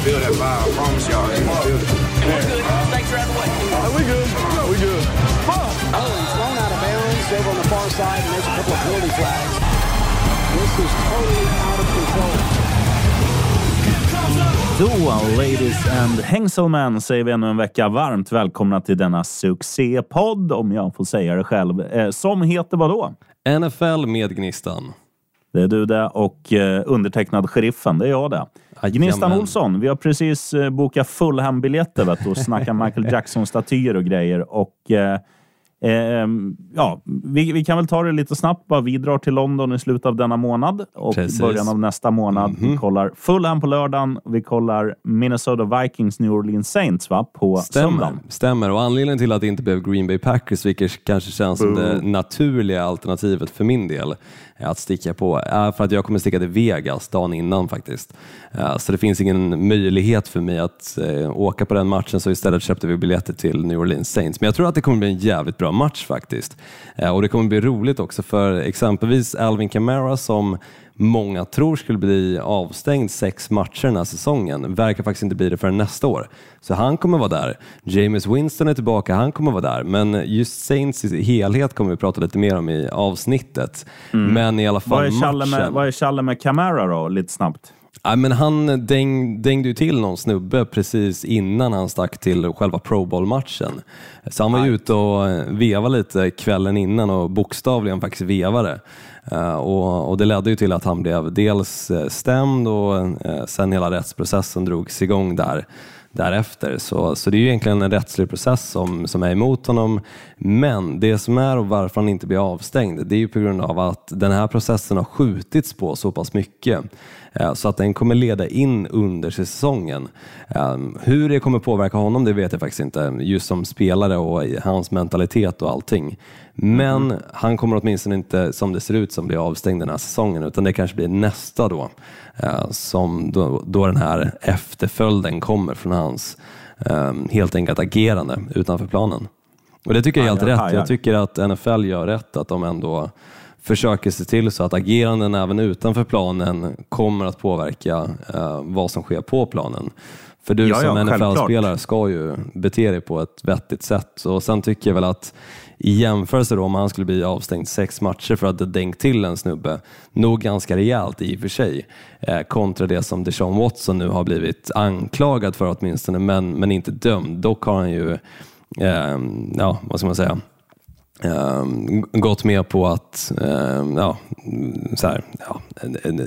gonna feel that vibe. I promise y'all. They gonna feel it. Snakes are out of the way. we good. We good. Oh, he's thrown out of bounds over on the far side, and there's a couple of penalty flags. This is totally out of control. Då, ladies and hängselmän, säger vi ännu en vecka varmt välkomna till denna succépodd, om jag får säga det själv, eh, som heter vad då? NFL med Gnistan. Det är du det och eh, undertecknad Sheriffen, det är jag det. Gnistan. Olsson, vi har precis eh, bokat Fulham-biljetter och snackat Michael Jackson-statyer och grejer. Och, eh, eh, ja, vi, vi kan väl ta det lite snabbt. Bara. Vi drar till London i slutet av denna månad och Precis. början av nästa månad. Vi kollar Fulham på lördagen. Vi kollar Minnesota Vikings New Orleans Saints va? på Stämmer, söndagen. stämmer. Och anledningen till att det inte blev Green Bay Packers, vilket kanske känns som det naturliga alternativet för min del, att sticka på, är för att jag kommer sticka till Vegas dagen innan faktiskt. Äh, så det finns ingen möjlighet för mig att äh, åka på den matchen, så istället köpte vi biljetter till New Orleans Saints. Men jag tror att det kommer bli en jävligt bra match faktiskt. Och det kommer bli roligt också för exempelvis Alvin Kamara som många tror skulle bli avstängd sex matcher den här säsongen, verkar faktiskt inte bli det förrän nästa år. Så han kommer vara där. James Winston är tillbaka, han kommer vara där. Men just Saints i helhet kommer vi prata lite mer om i avsnittet. Men i alla fall Vad är Challe med, matchen. vad är Challe med Camara då, lite snabbt? Ja, men han däng, dängde ju till någon snubbe precis innan han stack till själva Pro Bowl-matchen. Så han var ju ute och vevade lite kvällen innan och bokstavligen faktiskt vevade. Eh, och, och det ledde ju till att han blev dels eh, stämd och eh, sen hela rättsprocessen drogs igång där därefter. Så, så det är ju egentligen en rättslig process som, som är emot honom. Men det som är och varför han inte blir avstängd, det är ju på grund av att den här processen har skjutits på så pass mycket. Eh, Så att den kommer leda in under säsongen. Eh, Hur det kommer påverka honom, det vet jag faktiskt inte. Just som spelare och hans mentalitet och allting. Men han kommer åtminstone inte, som det ser ut, som blir avstängd den här säsongen, utan det kanske blir nästa då. Eh, Som då, då den här efterföljden kommer från hans eh, helt enkelt agerande utanför planen. Och det tycker jag är helt rätt. Jag tycker att NFL gör rätt, att de ändå försöker se till så att ageranden även utanför planen kommer att påverka eh, vad som sker på planen. För du Ja, som ja, NFL-spelare ska ju bete dig på ett vettigt sätt. Och sen tycker jag väl att i jämförelse då om han skulle bli avstängd sex matcher för att ha dängt till en snubbe, nog ganska rejält i och för sig, eh, kontra det som Deshaun Watson nu har blivit anklagad för åtminstone, men, men inte dömd. Dock har han ju, eh, ja vad ska man säga, um, gått med på att, ehm, ja, så här, ja,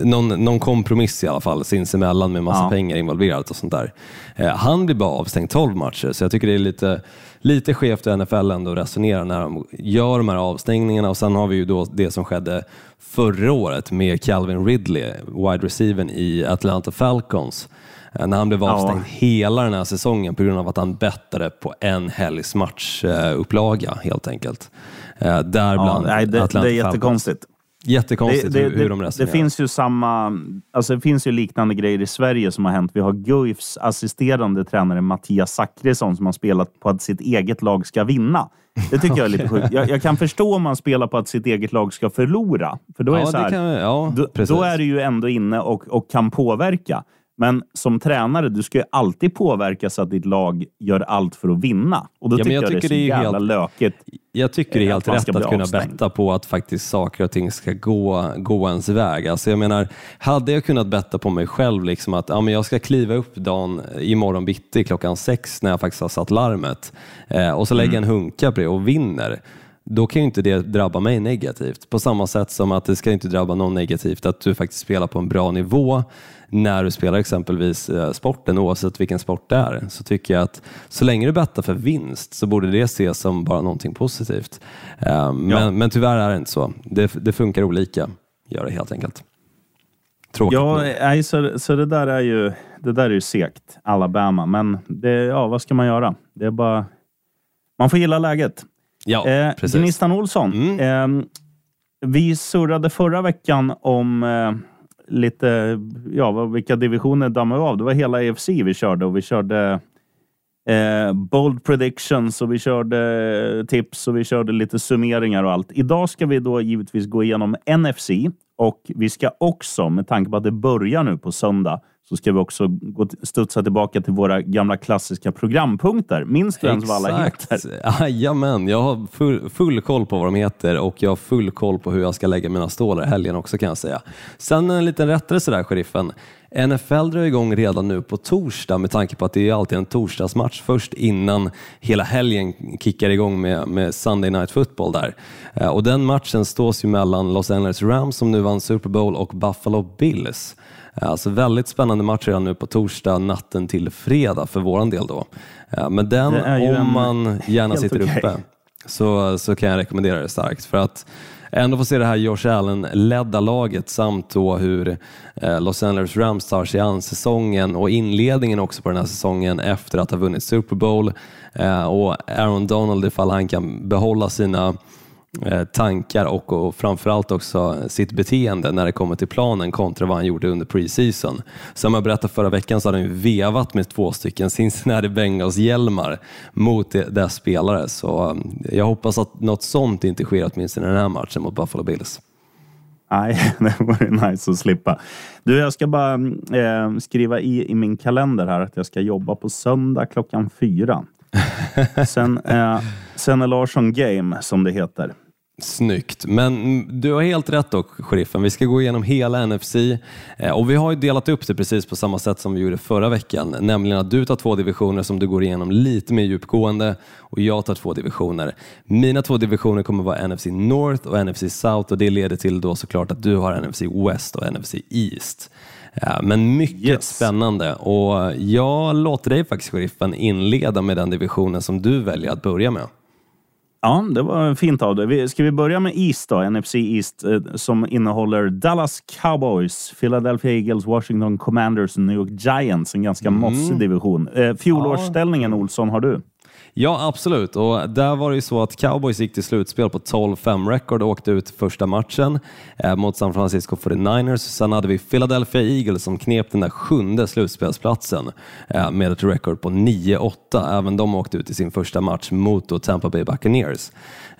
någon, någon kompromiss i alla fall sinsemellan med massa Ja. pengar involverat och sånt där. Eh, han blir bara avstängd 12 matcher, så jag tycker det är lite, lite skevt hur NFL ändå resonerar när de gör de här avstängningarna och sen har vi ju då det som skedde förra året med Calvin Ridley, wide receivern i Atlanta Falcons, eh, när han blev avstängd hela den här säsongen på grund av att han bettade på en helgs matchupplaga helt enkelt. Eh, Ja, Däribland nej, det, det Atlanta är Falcons. Jättekonstigt. Jättekonstigt hur, hur de det, resonerar. finns ju samma, alltså det finns ju liknande grejer i Sverige som har hänt. Vi har Guifs assisterande tränare Mattias Zackrisson som har spelat på att sitt eget lag ska vinna. Det tycker jag är lite sjukt. Jag, jag kan förstå om man spelar på att sitt eget lag ska förlora. För då är, Ja, det så det här, kan- ja, då, då är du ju ändå inne och, och kan påverka. Men som tränare, du ska ju alltid påverka så att ditt lag gör allt för att vinna. Och då Ja, tycker jag jag, tycker det är det är jävla helt- lökigt. Jag tycker det är Eh, helt rätt att kunna betta på att faktiskt saker och ting ska gå, gå ens väg. Alltså jag menar, hade jag kunnat betta på mig själv, liksom att ja, men jag ska kliva upp dagen imorgon bitti klockan sex när jag faktiskt har satt larmet eh, och så lägger jag en hunka på det och vinner, då kan ju inte det drabba mig negativt. På samma sätt som att det ska inte drabba någon negativt att du faktiskt spelar på en bra nivå när du spelar exempelvis eh, sporten, oavsett vilken sport det är, så tycker jag att så länge du bettar för vinst så borde det ses som bara någonting positivt. Eh, Men, Ja. men tyvärr är det inte så. Det, det funkar olika, gör det helt enkelt. Tråkigt Ja, nej, så, så det där är ju det där är ju segt, Alabama. Men det, ja, vad ska man göra? Det är bara... Man får gilla läget. Ja, Eh, precis. Gnistan Olsson, Mm. eh, vi surrade förra veckan om eh, lite, ja, vilka divisioner dammar vi av? Det var hela EFC vi körde och vi körde eh, bold predictions och vi körde eh, tips och vi körde lite summeringar och allt. Idag ska vi då givetvis gå igenom NFC och vi ska också, med tanke på att det börjar nu på söndag, så ska vi också gå, studsa tillbaka till våra gamla klassiska programpunkter. Minns du ens vad alla heter? Jajamän, jag har full, full koll på vad de heter och jag har full koll på hur jag ska lägga mina stålar i helgen också kan jag säga. Sen en liten rättelse där, sheriffen. NFL drar igång redan nu på torsdag med tanke på att det är alltid en torsdagsmatch först innan hela helgen kickar igång med, med Sunday Night Football där. Eh, och den matchen stås ju mellan Los Angeles Rams som nu vann Super Bowl och Buffalo Bills. Eh, alltså väldigt spännande match redan nu på torsdag natten till fredag för våran del då. Eh, men den, om man gärna sitter okay. uppe, så, så kan jag rekommendera det starkt. För att ändå få se det här Josh Allen-ledda laget samt då hur eh, Los Angeles Rams tar sig an säsongen och inledningen också på den här säsongen efter att ha vunnit Super Bowl och Aaron Donald ifall han kan behålla sina tankar och, och framförallt också sitt beteende när det kommer till planen kontra vad han gjorde under preseason. Som jag berättade förra veckan så hade han ju vevat med två stycken Cincinnati Bengals-hjälmar mot deras spelare. Så eh, jag hoppas att något sånt inte sker åtminstone i den här matchen mot Buffalo Bills. Nej, det vore nice att slippa. Du, jag ska bara eh, skriva i, i min kalender här att jag ska jobba på söndag klockan fyra. sen, eh, sen är Larsson Game, som det heter. Snyggt, men du har helt rätt dock, sheriffen. Vi ska gå igenom hela NFC eh, och vi har ju delat upp det precis på samma sätt som vi gjorde förra veckan, nämligen att du tar två divisioner som du går igenom lite mer djupgående och jag tar två divisioner. Mina två divisioner kommer vara NFC North och NFC South och det leder till då såklart att du har NFC West och NFC East. Eh, men mycket yes. spännande och jag låter dig faktiskt, sheriffen, inleda med den divisionen som du väljer att börja med. Ja, det var fint av dig. Ska vi börja med East då? NFC East eh, som innehåller Dallas Cowboys, Philadelphia Eagles, Washington Commanders och New York Giants. En ganska mm. mossig division. Eh, fjolårsställningen, ja. Olsson, har du? Ja, absolut. Och där var det ju så att Cowboys gick till slutspel på 12-5 record och åkte ut första matchen eh, mot San Francisco 49ers. Sen hade vi Philadelphia Eagles som knep den där sjunde slutspelsplatsen eh, med ett record på 9-8. Även de åkte ut i sin första match mot Tampa Bay Buccaneers.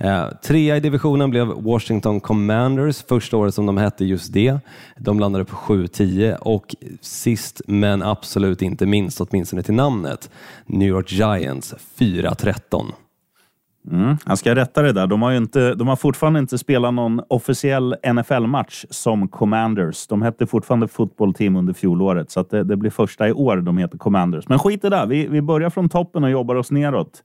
Eh, trea i divisionen blev Washington Commanders, första året som de hette just det. De landade på 7-10 och sist men absolut inte minst, åtminstone till namnet, New York Giants 4-13. Mm, jag ska rätta det där. De har, inte, de har fortfarande inte spelat någon officiell NFL-match som Commanders. De hette fortfarande Football Team under fjolåret, så det, det, blir första i år de heter Commanders. Men skit i det. Vi, vi börjar från toppen och jobbar oss neråt.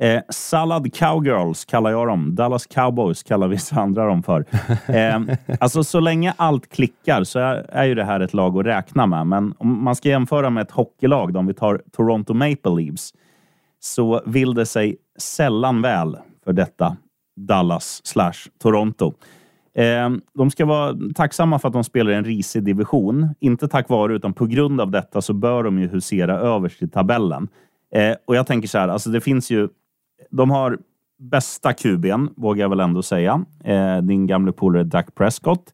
Eh, Salad Cowgirls kallar jag dem. Dallas Cowboys kallar vissa andra dem för. Eh, alltså, så länge allt klickar så är, är ju det här ett lag att räkna med. Men om man ska jämföra med ett hockeylag, då, om vi tar Toronto Maple Leafs, så vill det sig sällan väl för detta Dallas slash Toronto. Eh, de ska vara tacksamma för att de spelar i en risig division. Inte tack vare, utan på grund av detta så bör de ju husera överst i tabellen. Eh, och jag tänker så här, alltså det finns ju de har bästa QB'n, vågar jag väl ändå säga. Eh, din gamle polare Dak Prescott.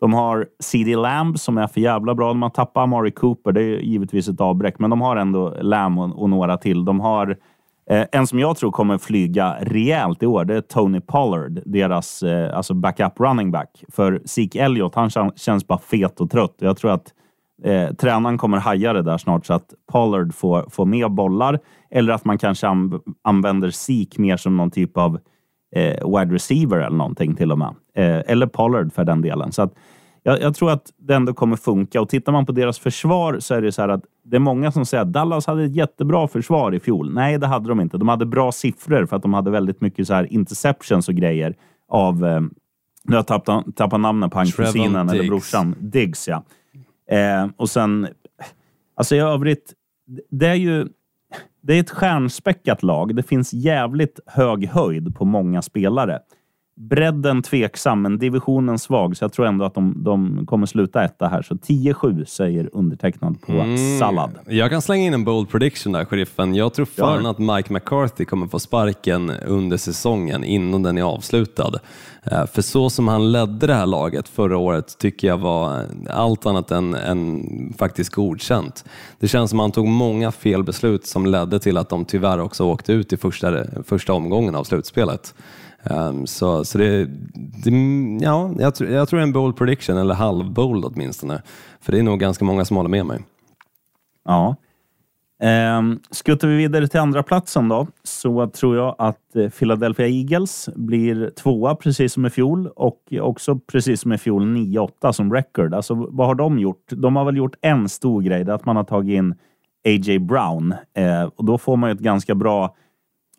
De har CD Lamb som är för jävla bra. De har tappat Amari Cooper, det är givetvis ett avbräck, men de har ändå Lamb och, och några till. De har eh, en som jag tror kommer flyga rejält i år. Det är Tony Pollard, deras eh, alltså backup running back. För Zeke Elliott, han känns bara fet och trött. Jag tror att eh, tränaren kommer haja det där snart så att Pollard får, får mer bollar. Eller att man kanske använder Sik mer som någon typ av eh, wide receiver eller någonting till och med. Eh, eller Pollard för den delen. Så att, jag, jag, tror att det ändå kommer funka. Och tittar man på deras försvar så är det så här att det är många som säger att Dallas hade ett jättebra försvar i fjol. Nej, det hade de inte. De hade bra siffror för att de hade väldigt mycket så här interceptions och grejer av eh, nu har jag tappat, tappat namnet på han kusinen eller brorsan. Diggs, ja. Eh, och sen, alltså i övrigt, det är ju det är ett stjärnspäckat lag. Det finns jävligt hög höjd på många spelare. Bredden tveksam, men divisionen svag, så jag tror ändå att de, de kommer sluta etta här. Så 10-7 säger undertecknad på mm. Sallad. Jag kan slänga in en bold prediction där, sheriffen. Jag tror fan ja. att Mike McCarthy kommer få sparken under säsongen innan den är avslutad. Eh, för så som han ledde det här laget förra året tycker jag var allt annat än, än faktiskt godkänt. Det känns som att han tog många fel beslut som ledde till att de tyvärr också åkte ut i första, första omgången av slutspelet. Um, så, så det, det, ja, jag, tror, jag tror det är en bold prediction, eller halv-bold åtminstone. För det är nog ganska många som håller med mig. Ja. Um, skuttar vi vidare till andra platsen då, så tror jag att eh, Philadelphia Eagles blir tvåa precis som i fjol och också precis som i fjol 9-8 som record. Alltså vad har de gjort? De har väl gjort en stor grej, det är att man har tagit in A.J. Brown eh, och då får man ju ett ganska bra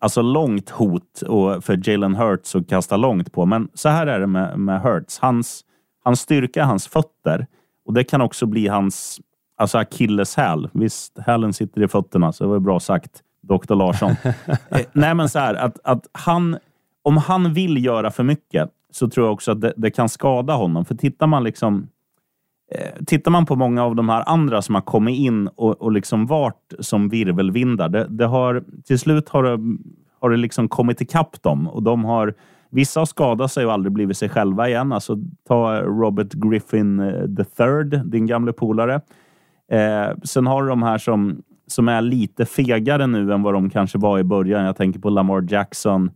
Alltså långt hot och för Jalen Hurts att kasta långt på. Men så här är det med, med Hurts. Hans, hans styrka hans fötter och det kan också bli hans alltså akilleshäl. Visst, hälen sitter i fötterna, så det var bra sagt, Dr. Larsson. eh, nej, men så här att, att han, om han vill göra för mycket så tror jag också att det, det kan skada honom. För tittar man liksom eh, Tittar man på många av de här andra som har kommit in och, och liksom varit som virvelvindar, det, det har, till slut har det, har det liksom kommit ikapp dem och de har Vissa har skadat sig och aldrig blivit sig själva igen. Alltså ta Robert Griffin eh, III, din gamle polare. Eh, sen har du de här som, som är lite fegare nu än vad de kanske var i början. Jag tänker på Lamar Jackson.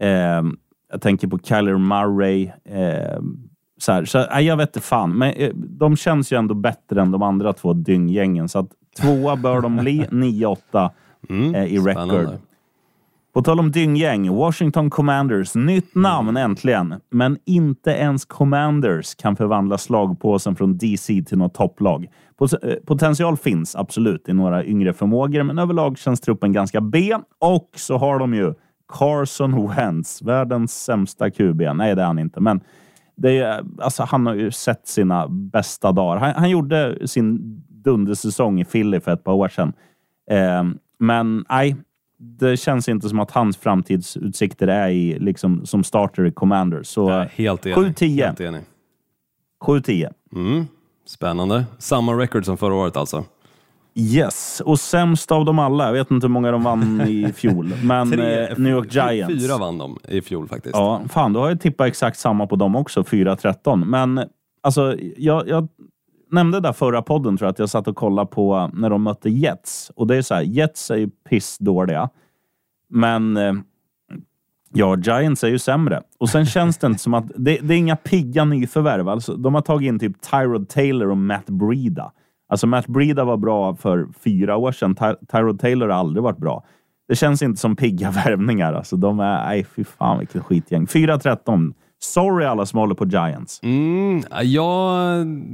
Eh, jag tänker på Kyler Murray. Eh, så här, så, nej, jag vet inte fan, men eh, de känns ju ändå bättre än de andra två dynggängen. Så att tvåa bör de bli, 9-8 Mm, eh, i record. spännande. På tal om dynggäng, Washington Commanders. Nytt namn äntligen. Men inte ens Commanders kan förvandla slagpåsen från DC till något topplag. Eh, Potential finns absolut i några yngre förmågor, men överlag känns truppen ganska B. Och så har de ju Carson Wentz, världens sämsta QB. Nej, det är han inte, men det är, alltså, han har ju sett sina bästa dagar. Han, han gjorde sin dundersäsong i Philly för ett par år sedan. Eh, men nej, det känns inte som att hans framtidsutsikter är i, liksom, som starter i Commanders. Så Nej, helt enig. 7-10. Helt enig. 7-10. Mm, spännande. Samma record som förra året alltså. Yes, och sämst av dem alla. Jag vet inte hur många de vann i fjol, men Tre- eh, New York Giants. Fyra vann de i fjol faktiskt. Ja, fan, då har jag tippat exakt samma på dem också, 4-13. Men alltså, jag, jag nämnde där förra podden tror jag att jag satt och kollade på när de mötte Jets. Och det är så här, Jets är ju pissdåliga. Men eh, ja, Giants är ju sämre. Och sen känns det inte som att... Det, det är inga pigga nyförvärv. Alltså, de har tagit in typ Tyrod Taylor och Matt Breida. Alltså Matt Breida var bra för fyra år sedan. Ty- Tyrod Taylor har aldrig varit bra. Det känns inte som pigga värvningar. Alltså, de är... Nej, fy fan vilket skitgäng. 4-13. Sorry alla som håller på Giants. Mm, ja,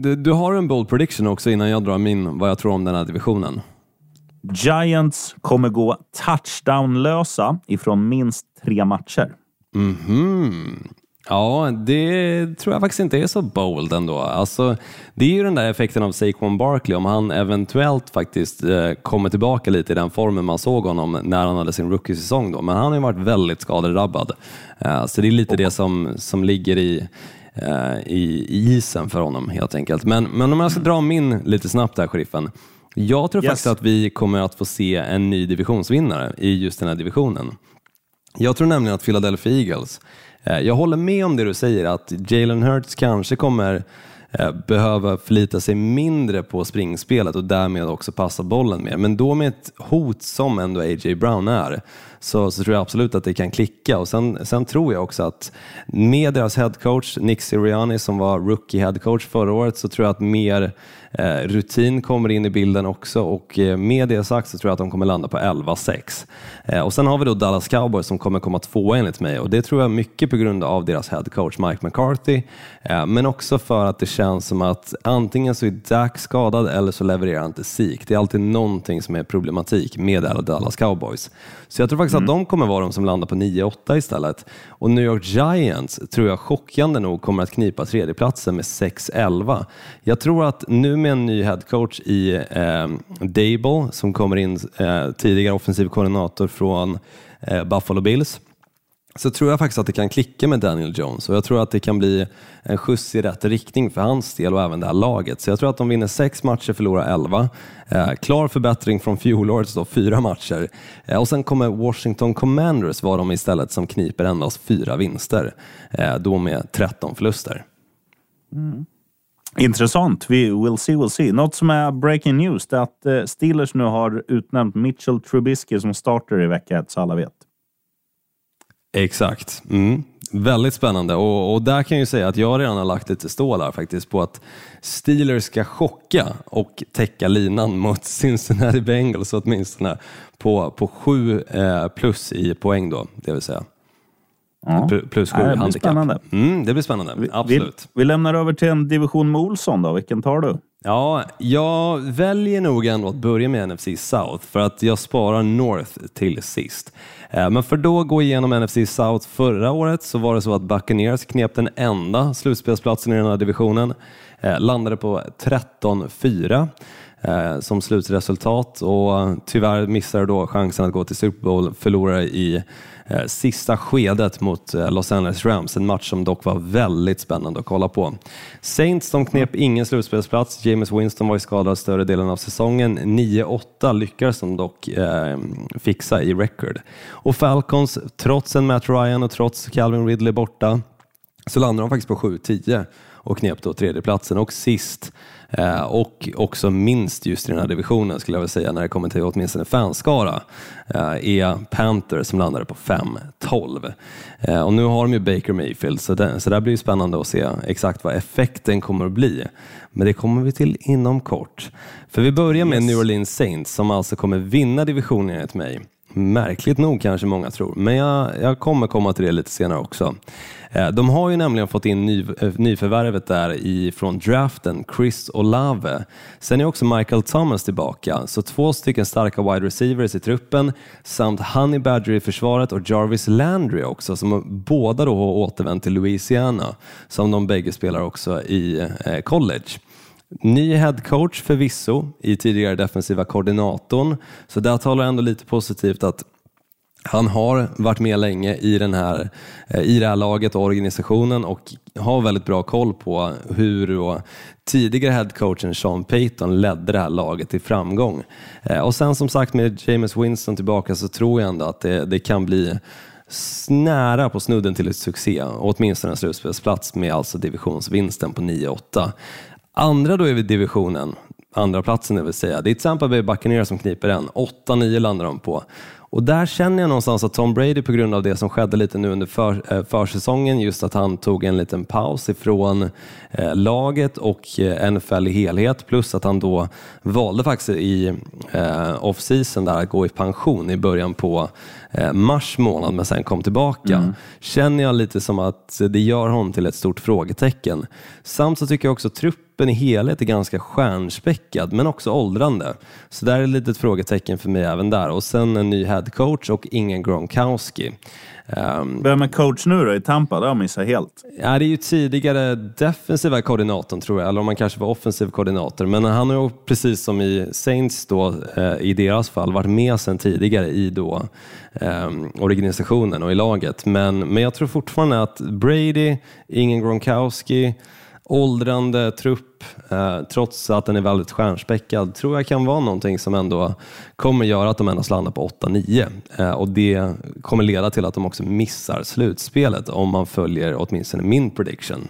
du, du har en bold prediction också innan jag drar min, vad jag tror om den här divisionen. Giants kommer gå touchdownlösa ifrån minst tre matcher. Mhm. Ja, det tror jag faktiskt inte är så bold ändå. Alltså, det är ju den där effekten av Saquon Barkley, om han eventuellt faktiskt eh, kommer tillbaka lite i den formen man såg honom när han hade sin rookie-säsong. Då. Men han har ju varit väldigt skadedrabbad. Eh, så det är lite det som, som ligger i, eh, i, i isen för honom helt enkelt. Men, men om jag ska dra min lite snabbt där, sheriffen. Jag tror Yes. faktiskt att vi kommer att få se en ny divisionsvinnare i just den här divisionen. Jag tror nämligen att Philadelphia Eagles, Eh, jag håller med om det du säger att Jalen Hurts kanske kommer eh, behöva förlita sig mindre på springspelet och därmed också passa bollen mer. Men då med ett hot som ändå A.J. Brown är så, så tror jag absolut att det kan klicka. Och sen, sen tror jag också att med deras headcoach Nick Sirianni som var rookie headcoach förra året så tror jag att mer eh, rutin kommer in i bilden också. Och eh, med det sagt så tror jag att de kommer landa på 11-6. Eh, och sen har vi då Dallas Cowboys som kommer komma tvåa enligt mig. Och det tror jag mycket på grund av deras headcoach Mike McCarthy. Eh, men också för att det känns som att antingen så är Dak skadad eller så levererar han inte sik Det är alltid någonting som är problematik med Dallas Cowboys. Så jag tror faktiskt att de kommer vara de som landar på 9-8 istället. Och New York Giants tror jag chockande nog kommer att knipa tredjeplatsen med 6-11. Jag tror att nu med en ny headcoach i eh, Dable som kommer in eh, tidigare offensiv koordinator från eh, Buffalo Bills så tror jag faktiskt att det kan klicka med Daniel Jones och jag tror att det kan bli en skjuts i rätt riktning för hans del och även det här laget. Så jag tror att de vinner sex matcher, förlorar elva. Eh, klar förbättring från fjolårets då, fyra matcher. Eh, och sen kommer Washington Commanders vara de istället som kniper endast fyra vinster, eh, då med 13 förluster. Mm. Intressant. Vi will see, will see. Något som är breaking news är att eh, Steelers nu har utnämnt Mitchell Trubisky som starter i vecka ett, så alla vet. Exakt. Mm. Väldigt spännande och, och där kan jag ju säga att jag redan har lagt lite stål här faktiskt på att Steelers ska chocka och täcka linan mot Cincinnati Bengals åtminstone på, på sju eh, plus i poäng då, det vill säga. Ja. Pl- Plus sju Ja, det blir handikapp. spännande. Mm, det blir spännande, Vi, absolut. vi lämnar över till en division med Olsson då. Vilken tar du? Ja, jag väljer nog ändå att börja med NFC South för att jag sparar North till sist. Eh, men för då gå igenom NFC South förra året så var det så att Buccaneers knep den enda slutspelsplatsen i den här divisionen. Eh, landade på 13-4 eh, som slutresultat och tyvärr missade då chansen att gå till Super Bowl, förlorar i Eh, sista skedet mot eh, Los Angeles Rams, en match som dock var väldigt spännande att kolla på. Saints de knep ingen slutspelsplats, James Winston var ju skadad större delen av säsongen, 9-8 lyckades de dock eh, fixa i record. Och Falcons, trots en Matt Ryan och trots Calvin Ridley borta, så landade de faktiskt på 7-10 och knep då tredjeplatsen och sist eh, och också minst just i den här divisionen skulle jag vilja säga när det kommer till åtminstone fanskara eh, är Panthers som landade på 5-12. Eh, och nu har de ju Baker Mayfield så det, så det här blir ju spännande att se exakt vad effekten kommer att bli. Men det kommer vi till inom kort. För vi börjar med New Orleans Saints som alltså kommer vinna divisionen enligt mig. Märkligt nog kanske många tror, men jag, jag kommer komma till det lite senare också. Eh, de har ju nämligen fått in ny, eh, nyförvärvet där i, från draften, Chris Olave. Sen är också Michael Thomas tillbaka, så två stycken starka wide receivers i truppen samt Honey Badger i försvaret och Jarvis Landry också som båda då har återvänt till Louisiana som de bägge spelar också i eh, college. Ny headcoach förvisso i tidigare defensiva koordinatorn, så där talar ändå lite positivt att han har varit med länge i, den här, eh, i det här laget och organisationen och har väldigt bra koll på hur tidigare headcoachen Sean Payton ledde det här laget till framgång. Eh, och sen som sagt med James Winston tillbaka så tror jag ändå att det, det kan bli nära på snudden till ett succé, åtminstone en slutspelsplats med alltså divisionsvinsten på 9-8. Andra då i divisionen, andra platsen det vill säga, det är Tampa Bay Buccaneers som kniper den. 8-9 landar de på. Och där känner jag någonstans att Tom Brady på grund av det som skedde lite nu under för, eh, försäsongen, just att han tog en liten paus ifrån eh, laget och eh, NFL i helhet, plus att han då valde faktiskt i eh, off-season där att gå i pension i början på mars månad men sen kom tillbaka. Känner jag lite som att det gör honom till ett stort frågetecken. Samt så tycker jag också truppen i helhet är ganska stjärnspäckad men också åldrande. Så där är ett litet frågetecken för mig även där. Och sen en ny headcoach och ingen Gronkowski. Ehm, Vem är coach nu då i Tampa? Det har jag missat helt. Ja, det är ju tidigare defensiva koordinatorn tror jag, eller om man kanske var offensiv koordinator. Men han har ju precis som i Saints då, eh, i deras fall, varit med sedan tidigare i då, eh, organisationen och i laget. Men, men jag tror fortfarande att Brady, ingen Gronkowski, åldrande trupp, eh, trots att den är väldigt stjärnspäckad, tror jag kan vara någonting som ändå kommer göra att de endast landar på 8-9. Eh, och det kommer leda till att de också missar slutspelet om man följer åtminstone min prediction.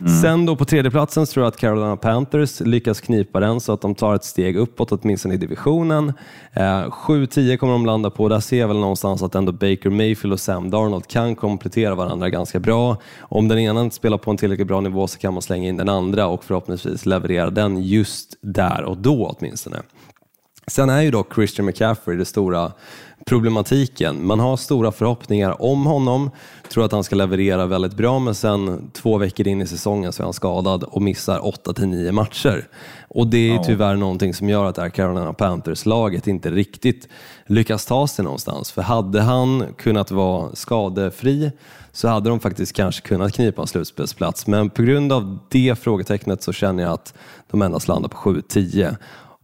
Mm. Sen då på tredjeplatsen tror jag att Carolina Panthers lyckas knipa den så att de tar ett steg uppåt åtminstone i divisionen. Eh, 7-10 kommer de landa på. Där ser jag väl någonstans att ändå Baker Mayfield och Sam Darnold kan komplettera varandra ganska bra. Om den ena inte spelar på en tillräckligt bra nivå så kan man slänga in den andra och förhoppningsvis leverera den just där och då åtminstone. Sen är ju dock Christian McCaffrey det stora problematiken. Man har stora förhoppningar om honom, tror att han ska leverera väldigt bra, men sen två veckor in i säsongen så är han skadad och missar 8-9 matcher. Och det är tyvärr någonting som gör att det här Carolina Panthers-laget inte riktigt lyckas ta sig någonstans. För hade han kunnat vara skadefri så hade de faktiskt kanske kunnat knipa en slutspelsplats. Men på grund av det frågetecknet så känner jag att de endast landar på 7-10.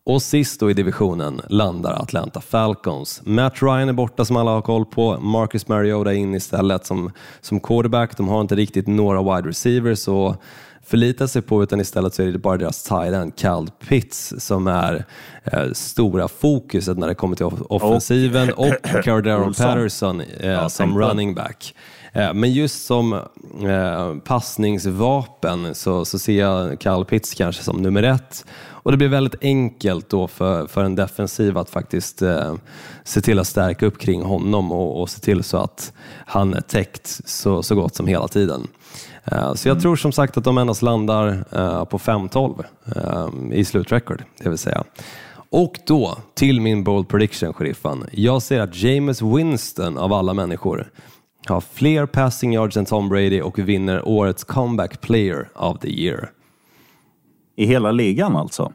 Och sist då i divisionen landar Atlanta Falcons. Matt Ryan är borta som alla har koll på. Marcus Mariota in istället som, som quarterback. De har inte riktigt några wide receivers att förlita sig på utan istället så är det bara deras tight end Cal Pitts som är eh, stora fokuset när det kommer till off- offensiven och Cardero Olsson. Patterson eh, som tänkte- running back. Eh, Men just som eh, passningsvapen så, så ser jag Kyle Pitts kanske som nummer ett. Och det blir väldigt enkelt då för, för en defensiv att faktiskt eh, se till att stärka upp kring honom och, och se till så att han är täckt så, så gott som hela tiden. Eh, Så jag tror som sagt att de endast landar eh, på 5-12 eh, i slutrecord, det vill säga. Och då till min bold prediction, sheriffen. Jag ser att James Winston av alla människor har fler passing yards än Tom Brady och vinner årets comeback player of the year. I hela ligan alltså?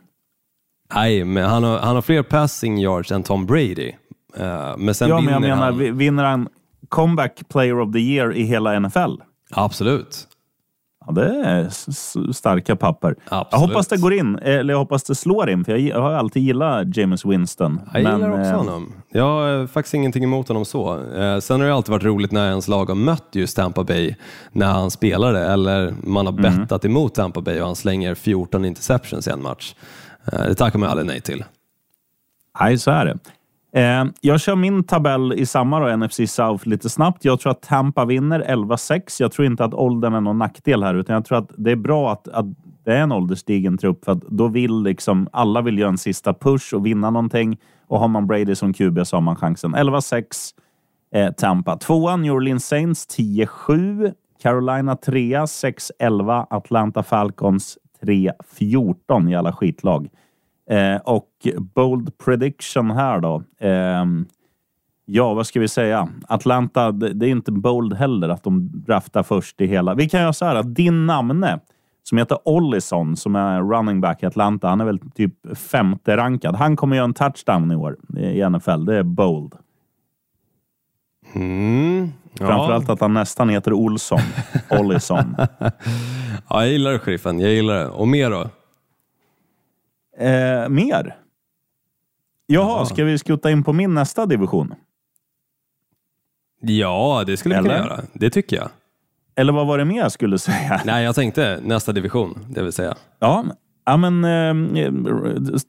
Nej, men han har, han har fler passing yards än Tom Brady. Eh, Men sen Ja, men jag menar, han... vi- vinner han comeback player of the year i hela NFL? Absolut. Ja, det är starka papper. Jag Absolut. hoppas det går in, eller jag hoppas det slår in, för jag, jag har alltid gillat James Winston. Jag Men, gillar också eh, honom. Jag har eh, faktiskt ingenting emot honom så. Eh, Sen har det alltid varit roligt när ens lag har mött just Tampa Bay när han spelade eller man har Mm. bettat emot Tampa Bay och han slänger 14 interceptions i en match. Eh, Det tackar man aldrig nej till. Nej, så är det. Eh, jag kör min tabell i samma då, NFC South lite snabbt. Jag tror att Tampa vinner 11-6. Jag tror inte att åldern är någon nackdel här, utan jag tror att det är bra att, att det är en ålderstigen trupp, för att då vill liksom alla vill göra en sista push och vinna någonting. Och har man Brady som QB så har man chansen. 11-6 eh, Tampa. Tvåan New Orleans Saints 10-7. Carolina 3 6-11. Atlanta Falcons 3-14 i alla skitlag. Eh, och bold prediction här då. Ehm, ja, vad ska vi säga? Atlanta, det, är inte bold heller att de draftar först i hela. Vi kan göra så här att din namne som heter Ollison som är running back i Atlanta. Han är väl typ femte rankad. Han kommer göra en touchdown i år i NFL. Det är bold. Mm. Framförallt att han nästan heter Olsson. Ollison. Ja, jag gillar det, sheriffen. Jag gillar det. Och mer då? Eh, mer? Jaha, Ja. ska vi skutta in på min nästa division? Ja, det skulle vi kunna Eller? göra. Det tycker jag. Eller vad var det mer jag skulle säga? Nej, jag tänkte nästa division, det vill säga. Ja, ja men eh,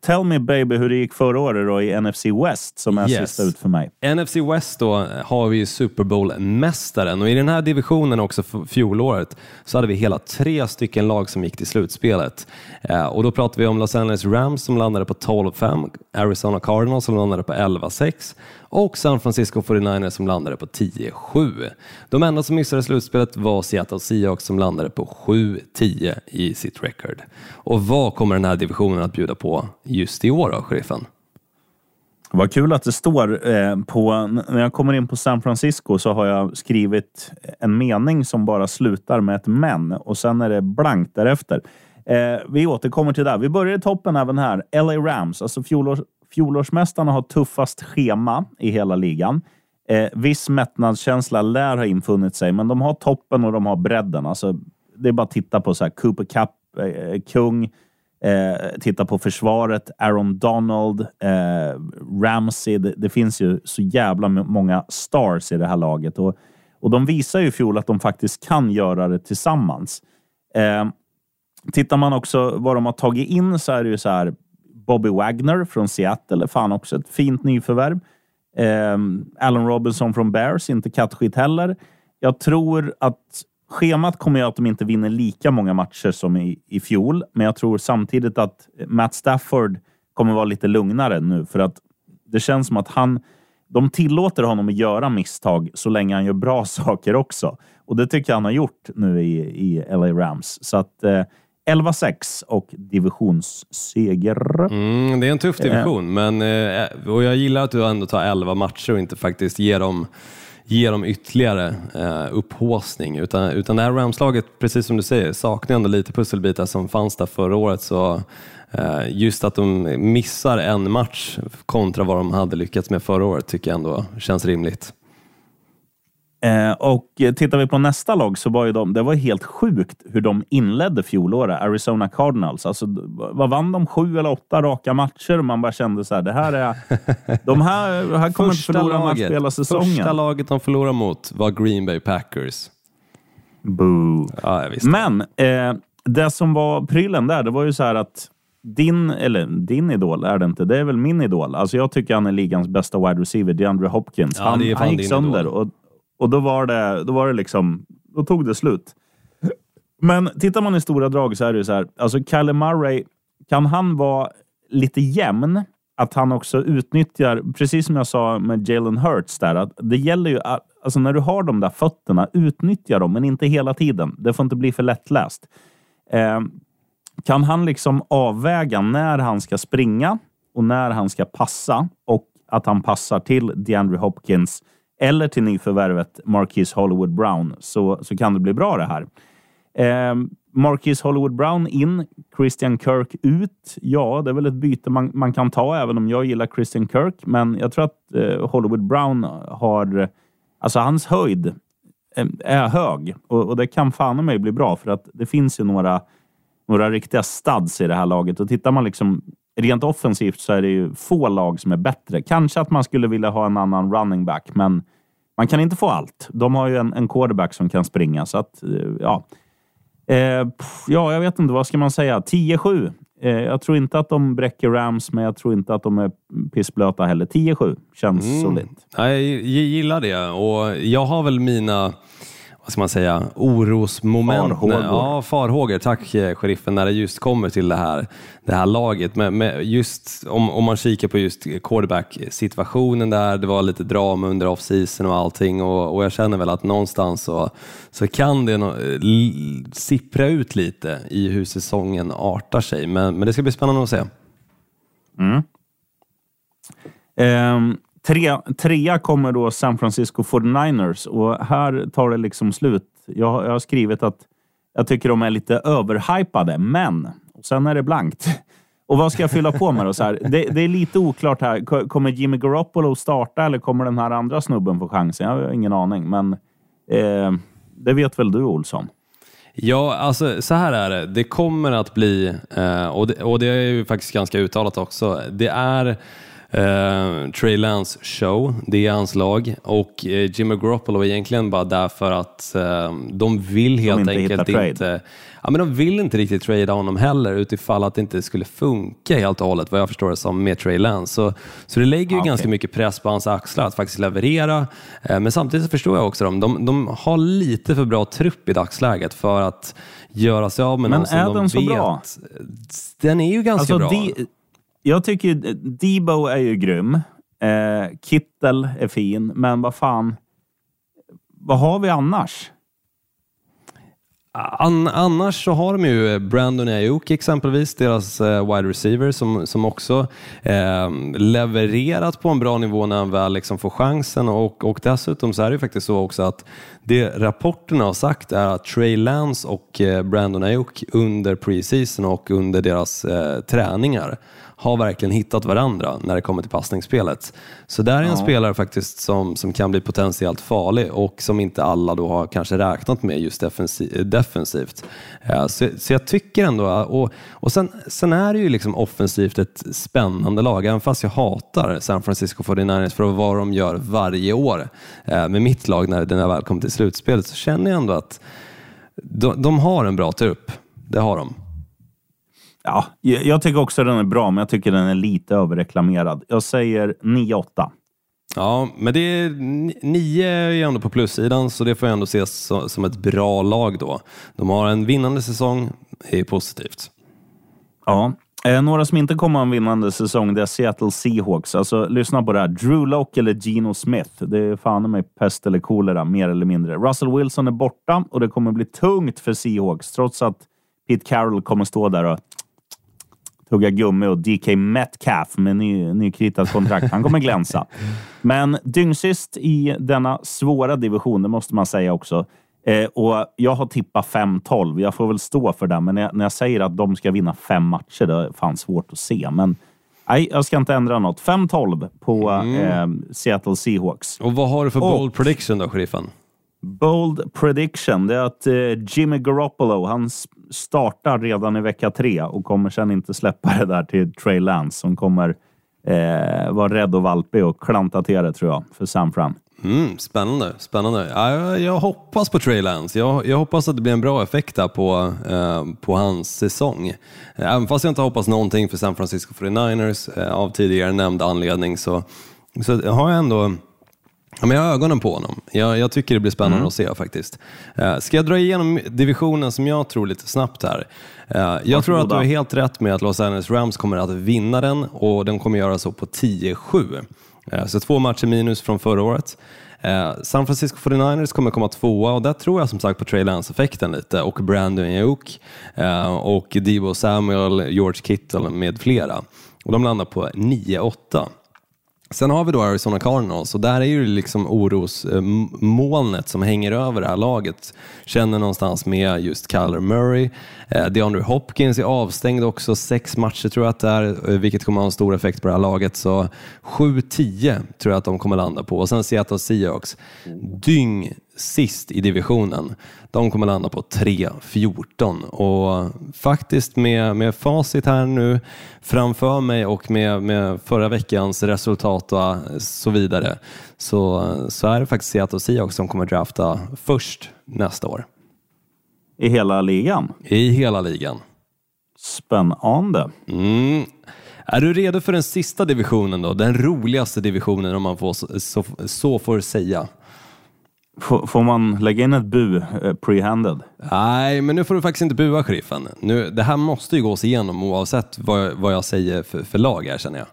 tell me baby hur det gick förra året då i NFC West som är Yes. sista ut för mig. NFC West då har vi Super Bowl-mästaren och i den här divisionen också fjolåret så hade vi hela tre stycken lag som gick till slutspelet. Eh, och då pratar vi om Los Angeles Rams som landade på 12-5, Arizona Cardinals som landade på 11-6 och San Francisco 49ers som landade på 10-7. De enda som missade slutspelet var Seattle Seahawks som landade på 7-10 i sitt record. Och vad kommer den här divisionen att bjuda på just i år då, sheriffen? Vad kul att det står eh, på... När jag kommer in på San Francisco så har jag skrivit en mening som bara slutar med ett men och sen är det blankt därefter. Eh, vi återkommer till det. Vi börjar i toppen även här. LA Rams, alltså fjolårs, fjolårsmästarna har tuffast schema i hela ligan. Eh, viss mättnadskänsla lär ha infunnit sig, men de har toppen och de har bredden. Alltså, det är bara att titta på så här, Cooper Cup, eh, kung, Eh, titta på försvaret, Aaron Donald, eh, Ramsey. Det, det finns ju så jävla många stars i det här laget. Och, och de visar ju i fjol att de faktiskt kan göra det tillsammans. Eh, tittar man också vad de har tagit in så är det ju så här Bobby Wagner från Seattle är fan också ett fint nyförvärv. Eh, Allen Robinson från Bears, inte kattskit heller. Jag tror att schemat kommer göra att de inte vinner lika många matcher som i, i fjol, men jag tror samtidigt att Matt Stafford kommer vara lite lugnare nu för att det känns som att han de tillåter honom att göra misstag så länge han gör bra saker också. Och det tycker jag han har gjort nu i, i LA Rams. Så att eh, 11-6 och divisionsseger. Mm, det är en tuff division, men, eh, och jag gillar att du ändå tar 11 matcher och inte faktiskt ger dem, ger dem ytterligare eh, upphaussning. Utan, utan det här Rams-laget, precis som du säger, saknar ändå lite pusselbitar som fanns där förra året. Så eh, just att de missar en match kontra vad de hade lyckats med förra året tycker jag ändå känns rimligt. Eh, och tittar vi på nästa lag så var ju de, det var helt sjukt hur de inledde fjolåret, Arizona Cardinals. Alltså, vad vann de? Sju eller åtta raka matcher? Och man bara kände så här, det här är... De här, här kommer inte förlora match på hela säsongen. första laget de förlorade mot var Green Bay Packers. Boo. Ja. Men eh, det som var prylen där, det var ju så här att din, eller din idol är det inte, det är väl min idol. Alltså jag tycker han är ligans bästa wide receiver, DeAndre Hopkins. Ja, han, han gick sönder idol. och, och då var det, då var det liksom, då tog det slut. Men tittar man i stora drag så är det ju så här, alltså Kyler Murray, kan han vara lite jämn? Att han också utnyttjar, precis som jag sa med Jalen Hurts där, att det gäller ju, att- alltså när du har de där fötterna, utnyttja dem, men inte hela tiden. Det får inte bli för lättläst. Eh, kan han liksom avväga när han ska springa och när han ska passa och att han passar till DeAndre Hopkins eller till nyförvärvet Marquis Hollywood Brown så, så kan det bli bra det här. Eh, Marquis Hollywood Brown in, Christian Kirk ut. Ja, det är väl ett byte man, man kan ta, även om jag gillar Christian Kirk. Men jag tror att eh, Hollywood Brown har... Alltså hans höjd eh, är hög och, och det kan fan i mig bli bra för att det finns ju några, några riktiga studs i det här laget. Och tittar man liksom rent offensivt så är det ju få lag som är bättre. Kanske att man skulle vilja ha en annan running back, men man kan inte få allt. De har ju en, en quarterback som kan springa, så att eh, ja. Eh, pff, ja, jag vet inte. Vad ska man säga? 10-7. Eh, jag tror inte att de bräcker Rams, men jag tror inte att de är pissblöta heller. 10-7 känns solidt. Ja, Jag gillar det och jag har väl mina vad ska man säga, orosmoment. Farhågor. Ja, farhågor. Tack eh, sheriffen, när det just kommer till det här, det här laget. Men, men just om, om man kikar på just quarterback-situationen där, det var lite drama under off-season och allting och, och jag känner väl att någonstans så, så kan det no, sippra ut lite i hur säsongen artar sig. Men, men det ska bli spännande att se. Ehm, tre, trea kommer då San Francisco 49ers och här tar det liksom slut. Jag, har- jag har skrivit att jag tycker de är lite överhypade, men och sen är det blankt. Och vad ska jag fylla på med då? Så här? Det, det är lite oklart här. Kommer Jimmy Garoppolo starta eller kommer den här andra snubben få chansen? Jag har ingen aning, men eh, det vet väl du Olsson? Ja, alltså så här är det. Det kommer att bli, eh, och, det, och det är ju faktiskt ganska uttalat också, det är eh, Trey Lance show, det är hans lag och eh, Jimmy Garoppolo är egentligen bara där för att eh, de vill helt inte enkelt inte Ja, men de vill inte riktigt trada honom heller utifall att det inte skulle funka helt och hållet vad jag förstår det som med Trey Lance. Så, så det lägger ju Ah, ganska mycket press på hans axlar att faktiskt leverera. Eh, Men samtidigt så förstår jag också dem. De, de har lite för bra trupp i dagsläget för att göra sig av med Men någon som är de den så vet. bra? Den är ju ganska bra. Di- jag tycker ju- Debo är ju grym. Eh, Kittel är fin, men vad fan. Vad har vi annars? An, annars så har de ju eh, Brandon Ayuk exempelvis, deras eh, wide receiver som, som också eh, levererat på en bra nivå när han väl liksom får chansen och, och dessutom så är det ju faktiskt så också att det rapporterna har sagt är att Trey Lance och eh, Brandon Ayuk under preseason och under deras eh, träningar har verkligen hittat varandra när det kommer till passningsspelet. Så där är en spelare faktiskt som, som kan bli potentiellt farlig och som inte alla då har kanske räknat med just defensi- defensivt. Eh, Så, så jag tycker ändå, och, och sen, sen är det ju liksom offensivt ett spännande lag, även fast jag hatar San Francisco 49ers för vad de gör varje år eh, med mitt lag när den väl kommer till slutspelet så känner jag ändå att de, de har en bra trupp. Det har de. Ja, jag tycker också den är bra, men jag tycker den är lite överreklamerad. Jag säger 9-8. Ja, men det är, ni- nio är ju ändå på plussidan så det får ändå ses som ett bra lag då. De har en vinnande säsong, det är positivt. Ja. Eh, några som inte kommer ha en vinnande säsong, det är Seattle Seahawks. Alltså, lyssna på det här. Drew Lock eller Geno Smith. Det är fan mig pest eller kolera, mer eller mindre. Russell Wilson är borta och det kommer bli tungt för Seahawks, trots att Pete Carroll kommer stå där och tugga gummi och DK Metcalf med ny, nykritat kontrakt. Han kommer glänsa. Men dyngsist i denna svåra division, det måste man säga också. Eh, och Jag har tippat 5-12. Jag får väl stå för det, men när jag, när jag säger att de ska vinna fem matcher, det är fan svårt att se. Men nej, jag ska inte ändra något. 5-12 på eh, Seattle Seahawks. Och vad har du för Och- bold prediction då, sheriffen? Bold prediction, det är att eh, Jimmy Garoppolo, han startar redan i vecka tre och kommer sen inte släppa det där till Trey Lance som kommer eh, vara rädd och valpig och klanta till det tror jag för San Fran. Mm, spännande, spännande. Jag, jag hoppas på Trey Lance. Jag, jag hoppas att det blir en bra effekt där på, eh, på hans säsong. Även fast jag inte hoppas någonting för San Francisco 49ers eh, av tidigare nämnd anledning så, så har jag ändå Ja, men jag har ögonen på honom. Jag, jag tycker det blir spännande Mm. att se faktiskt. Eh, ska jag dra igenom divisionen som jag tror lite snabbt här? Eh, jag tror att du har helt rätt med att Los Angeles Rams kommer att vinna den och den kommer göra så på 10-7. Eh, så två matcher minus från förra året. Eh, San Francisco 49ers kommer komma tvåa och där tror jag som sagt på Trey Lance-effekten lite och Brandon Ayuk eh, och Debo Samuel, George Kittle med flera. Och de landar på 9-8. Sen har vi då Arizona Cardinals och där är ju liksom orosmolnet som hänger över det här laget. Känner någonstans med just Kyler Murray. Eh, DeAndre Hopkins är avstängd också, sex matcher tror jag att det är, eh, vilket kommer ha en stor effekt på det här laget. Så 7-10 tror jag att de kommer landa på. Och sen Seattle Seahawks, dyng sist i divisionen. De kommer landa på 3-14 och faktiskt med, med facit här nu framför mig och med, med förra veckans resultat och så vidare så, så är det faktiskt Seattle Seahawks som kommer drafta först nästa år I hela ligan. i hela ligan. Spännande. Mm. Är du redo för den sista divisionen då? Den roligaste divisionen om man får, så, så, får säga. F- får man lägga in ett bu eh, pre-handed? Nej, men nu får du faktiskt inte bua sheriffen. Nu, det här måste ju gås igenom oavsett vad, jag- vad jag säger för, för lag här känner jag.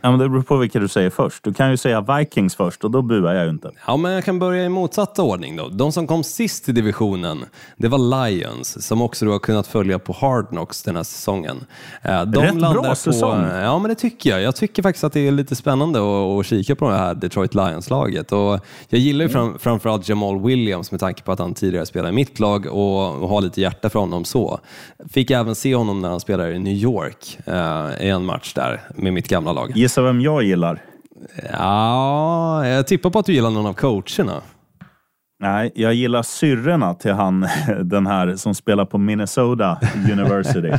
Ja, men det beror på vilka du säger först. Du kan ju säga Vikings först och då buar jag ju inte. Ja, men jag kan börja i motsatta ordning då. De som kom sist i divisionen, det var Lions, som också du har kunnat följa på Hard Knocks den här säsongen. Eh, De Rätt bra landar på, säsong. Ja, men det tycker jag. Jag tycker faktiskt att det är lite spännande att, att kika på det här Detroit Lions-laget. Och jag gillar ju fram, framförallt Jamal Williams med tanke på att han tidigare spelade i mitt lag och, och har lite hjärta för honom så. Fick även se honom när han spelade i New York eh, i en match där med mitt gamla lag. Gissa vem jag gillar? Ja, jag tippar på att du gillar någon av coacherna. Nej, jag gillar syrrorna till han, den här som spelar på Minnesota University.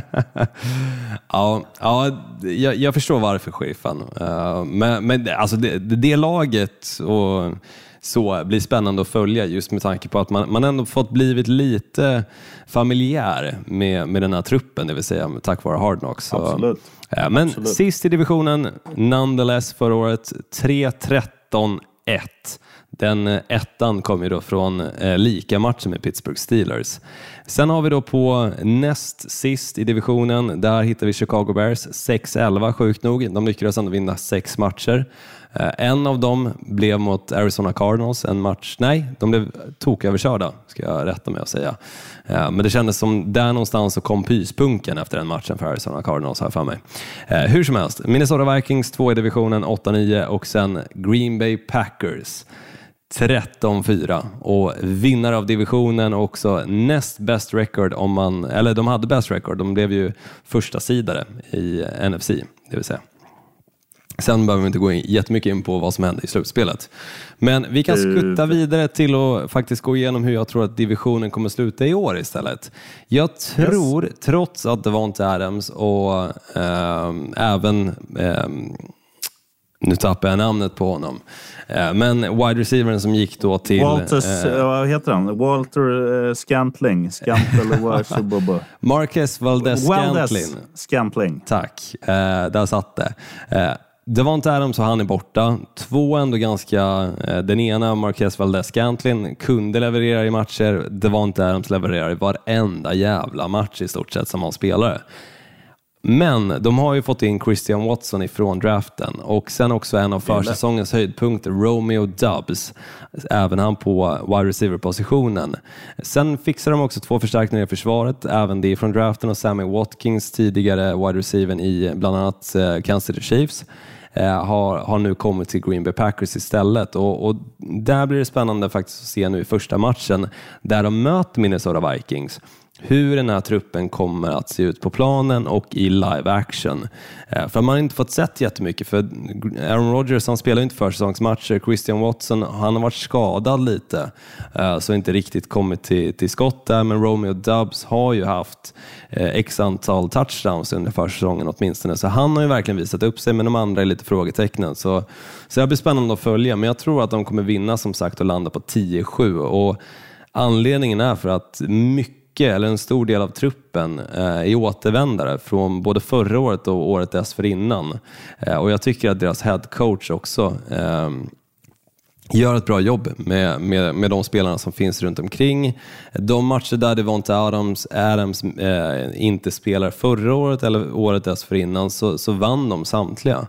Ja, ja jag, jag förstår varför sheriffen. Uh, men men alltså det, det, det laget och så blir spännande att följa just med tanke på att man, man ändå fått blivit lite familjär med, med den här truppen, det vill säga tack vare Hard Knocks. Så, Absolut. eh, men Absolut. sist i divisionen, nonetheless förra året, 3-13-1. Den eh, ettan kom ju då från eh, lika matchen med Pittsburgh Steelers. Sen har vi då på näst sist i divisionen, där hittar vi Chicago Bears 6-11 sjukt nog. De lyckades ändå vinna sex matcher. Eh, en av dem blev mot Arizona Cardinals, en match, nej, de blev toköverkörda, ska jag rätta mig att säga. Eh, men det kändes som där någonstans så kom pyspunken efter den matchen för Arizona Cardinals, har jag för mig. Eh, hur som helst, Minnesota Vikings två i divisionen, 8-9 och sen Green Bay Packers 13-4 och vinnare av divisionen och också näst bäst record om man, eller de hade bäst record, de blev ju första sidare i NFC, det vill säga. Sen behöver vi inte gå in, jättemycket in på vad som hände i slutspelet. Men vi kan skutta vidare till att faktiskt gå igenom hur jag tror att divisionen kommer sluta i år istället. Jag tror, trots att Devonte Adams och ehm, även ehm, nu tappar jag namnet på honom. Eh, Men wide receivern som gick då till... Walter, eh, vad heter han? Walter eh, Scantling. Warshabubba. Marquez Valdez Scantlin. Waldes Scantling. Tack, eh, där satt det. Devonte Adams och han är borta. Två ändå ganska... Eh, den ena, Marquez Valdez Scantlin, kunde leverera i matcher. Devonte Adams levererar i varenda jävla match i stort sett som han spelare. Men de har ju fått in Christian Watson ifrån draften och sen också en av försäsongens höjdpunkter, Romeo Dubs, även han på wide receiver-positionen. Sen fixar de också två förstärkningar i försvaret, även det från draften och Sammy Watkins, tidigare wide receiver i bland annat eh, Kansas City Chiefs Eh, har, har nu kommit till Green Bay Packers istället. Och, och där blir det spännande faktiskt att se nu i första matchen där de möter Minnesota Vikings hur den här truppen kommer att se ut på planen och i live action. Eh, för man har inte fått sett jättemycket, för Aaron Rodgers han spelar ju inte försäsongsmatcher, Christian Watson han har varit skadad lite, eh, så inte riktigt kommit till, till skott där, men Romeo Dubs har ju haft eh, x antal touchdowns under försäsongen åtminstone, så han har ju verkligen visat upp sig, men de andra är lite frågetecknen. Så, så det blir spännande att följa, men jag tror att de kommer vinna som sagt och landa på 10-7. Och anledningen är för att mycket eller en stor del av truppen eh, är återvändare från både förra året och året dessförinnan. Eh, och jag tycker att deras head coach också ehm, gör ett bra jobb med, med, med de spelarna som finns runt omkring. De matcher där Devonta Adams, Adams eh, inte spelar förra året eller året dessförinnan så, så vann de samtliga.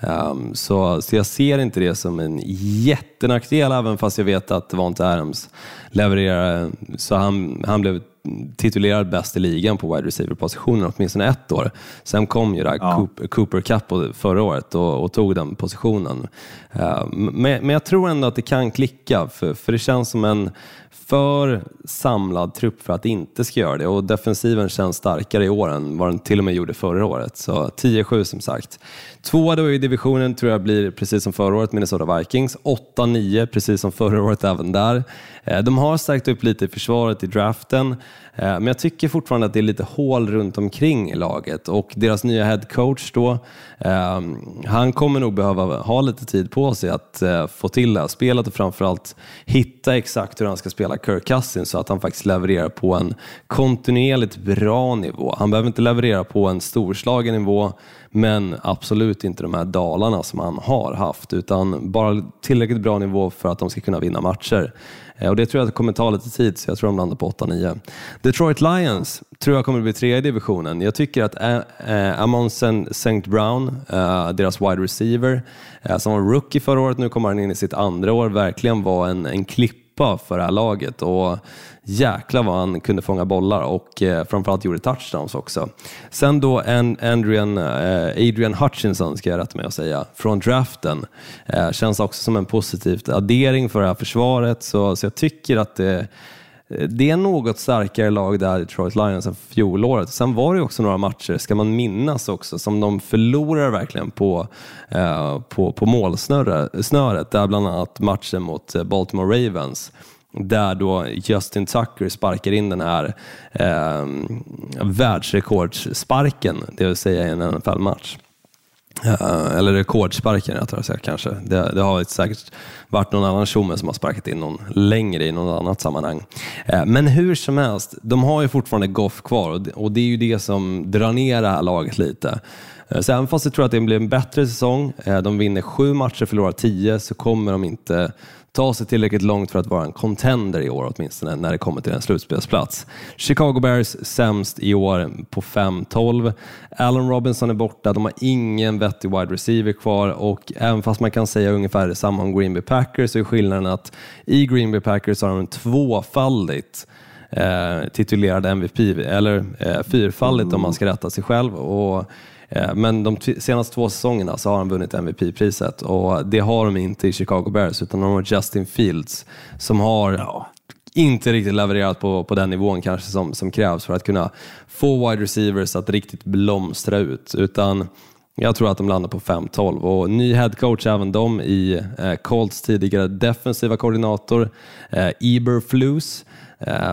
Um, så, så jag ser inte det som en jättenackdel även fast jag vet att Devonta Adams levererar så han, han blev titulerad bäst i ligan på wide receiver-positionen åtminstone ett år. Sen kom ju där ja. Cooper, Cooper Cup förra året och, och tog den positionen. Uh, men, men jag tror ändå att det kan klicka, för, för det känns som en för samlad trupp för att det inte ska göra det och defensiven känns starkare i år än vad den till och med gjorde förra året. Så 10-7 som sagt. Tvåa då i divisionen tror jag blir precis som förra året Minnesota Vikings. 8-9 precis som förra året även där. Eh, de har stärkt upp lite i försvaret i draften, eh, men jag tycker fortfarande att det är lite hål runt omkring i laget och deras nya head coach då, ehm, han kommer nog behöva ha lite tid på sig att eh, få till det här spelet och framförallt hitta exakt hur han ska spela Kirk Cousins så att han faktiskt levererar på en kontinuerligt bra nivå. Han behöver inte leverera på en storslagen nivå, men absolut inte de här dalarna som han har haft, utan bara tillräckligt bra nivå för att de ska kunna vinna matcher. Eh, och det tror jag kommer ta lite tid, så jag tror de landar på 8-9. Detroit Lions tror jag kommer bli tredje i divisionen. Jag tycker att äh, Amon St. Brown, deras wide receiver, som var rookie förra året, nu kommer han in i sitt andra år, verkligen var en, en klippa för det här laget. Och jäklar vad han kunde fånga bollar och eh, framförallt gjorde touchdowns också. Sen då en Adrian, eh, Adrian Hutchinson, ska jag rätta mig att säga, från draften. Eh, känns också som en positiv addering för det här försvaret, så, så jag tycker att det eh, det är något starkare lag där, Detroit Lions, än fjolåret. Sen var det också några matcher, ska man minnas också, som de förlorar verkligen på, eh, på, på målsnöret. Där bland annat matchen mot eh, Baltimore Ravens där då Justin Tucker sparkar in den här eh, världsrekordssparken, det vill säga i en NFL-match. Eh, eller rekordsparken rättare sagt kanske. Det, det har säkert varit någon annan tjomme som har sparkat in någon längre i något annat sammanhang. Eh, men hur som helst, de har ju fortfarande Goff kvar och det, och det är ju det som drar ner det här laget lite. Eh, så även fast jag tror att det blir en bättre säsong, eh, de vinner sju matcher, förlorar tio, så kommer de inte ta sig tillräckligt långt för att vara en contender i år åtminstone när det kommer till en slutspelsplats. Chicago Bears sämst i år på 5-12. Allen Robinson är borta, de har ingen vettig wide receiver kvar och även fast man kan säga ungefär detsamma om Green Bay Packers så är skillnaden att i Green Bay Packers har de tvåfaldigt eh, titulerad MVP, eller eh, fyrfaldigt om man ska rätta sig själv. Och men de senaste två säsongerna så har han vunnit MVP-priset och det har de inte i Chicago Bears utan de har Justin Fields som har ja. inte riktigt levererat på, på den nivån kanske som, som krävs för att kunna få wide receivers att riktigt blomstra ut. Utan jag tror att de landar på 5-12 och ny headcoach även de i eh, Colts tidigare defensiva koordinator eh, Eber Flus Uh,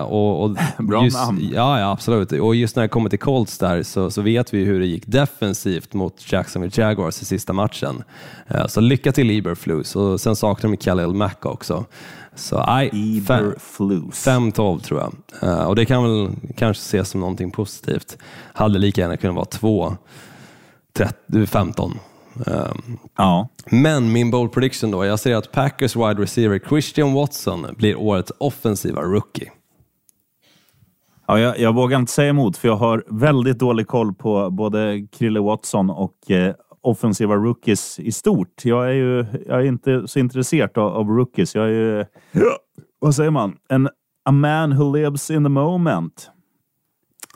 och, och Bra just, namn. Ja, ja, absolut. Och just när det kommer till Colts där så, så vet vi hur det gick defensivt mot Jacksonville Jaguars i sista matchen. Uh, så lycka till Eberflus och sen saknar de Khalil Mack också. Så nej, 5-12 tror jag. Uh, och det kan väl kanske ses som någonting positivt. Hade lika gärna kunnat vara 2 15. Um, ja. Men min bold prediction då, jag säger att Packers wide receiver Christian Watson blir årets offensiva rookie. Ja, jag, jag, vågar inte säga emot, för jag har väldigt dålig koll på både Krille Watson och eh, offensiva rookies i stort. Jag är ju jag är inte så intresserad av, av rookies. Jag är ju, vad säger man, en a man who lives in the moment.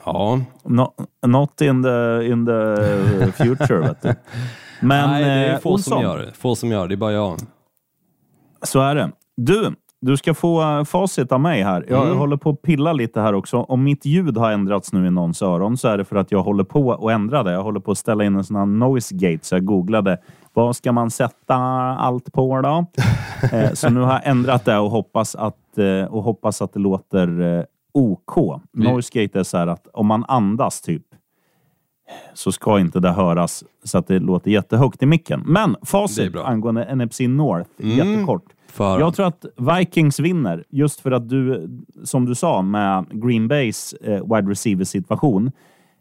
Ja. Not, not in the, in the future, vet du. Men, Nej, det är eh, få Olsson, som gör det. Få som gör det. Det är bara jag. Så är det. Du, du ska få eh, facit av mig här. Jag mm. håller på att pilla lite här också. Om mitt ljud har ändrats nu i någons öron så är det för att jag håller på att ändra det. Jag håller på att ställa in en sån här noise gate, så jag googlade vad ska man sätta allt på då? eh, så nu har jag ändrat det och hoppas att, eh, och hoppas att det låter eh, OK. Noise gate är så här att om man andas typ så ska inte det höras så att det låter jättehögt i micken. Men facit angående NFC North, mm. jättekort. För... Jag tror att Vikings vinner, just för att du, som du sa, med Green Bays eh, wide receiver-situation.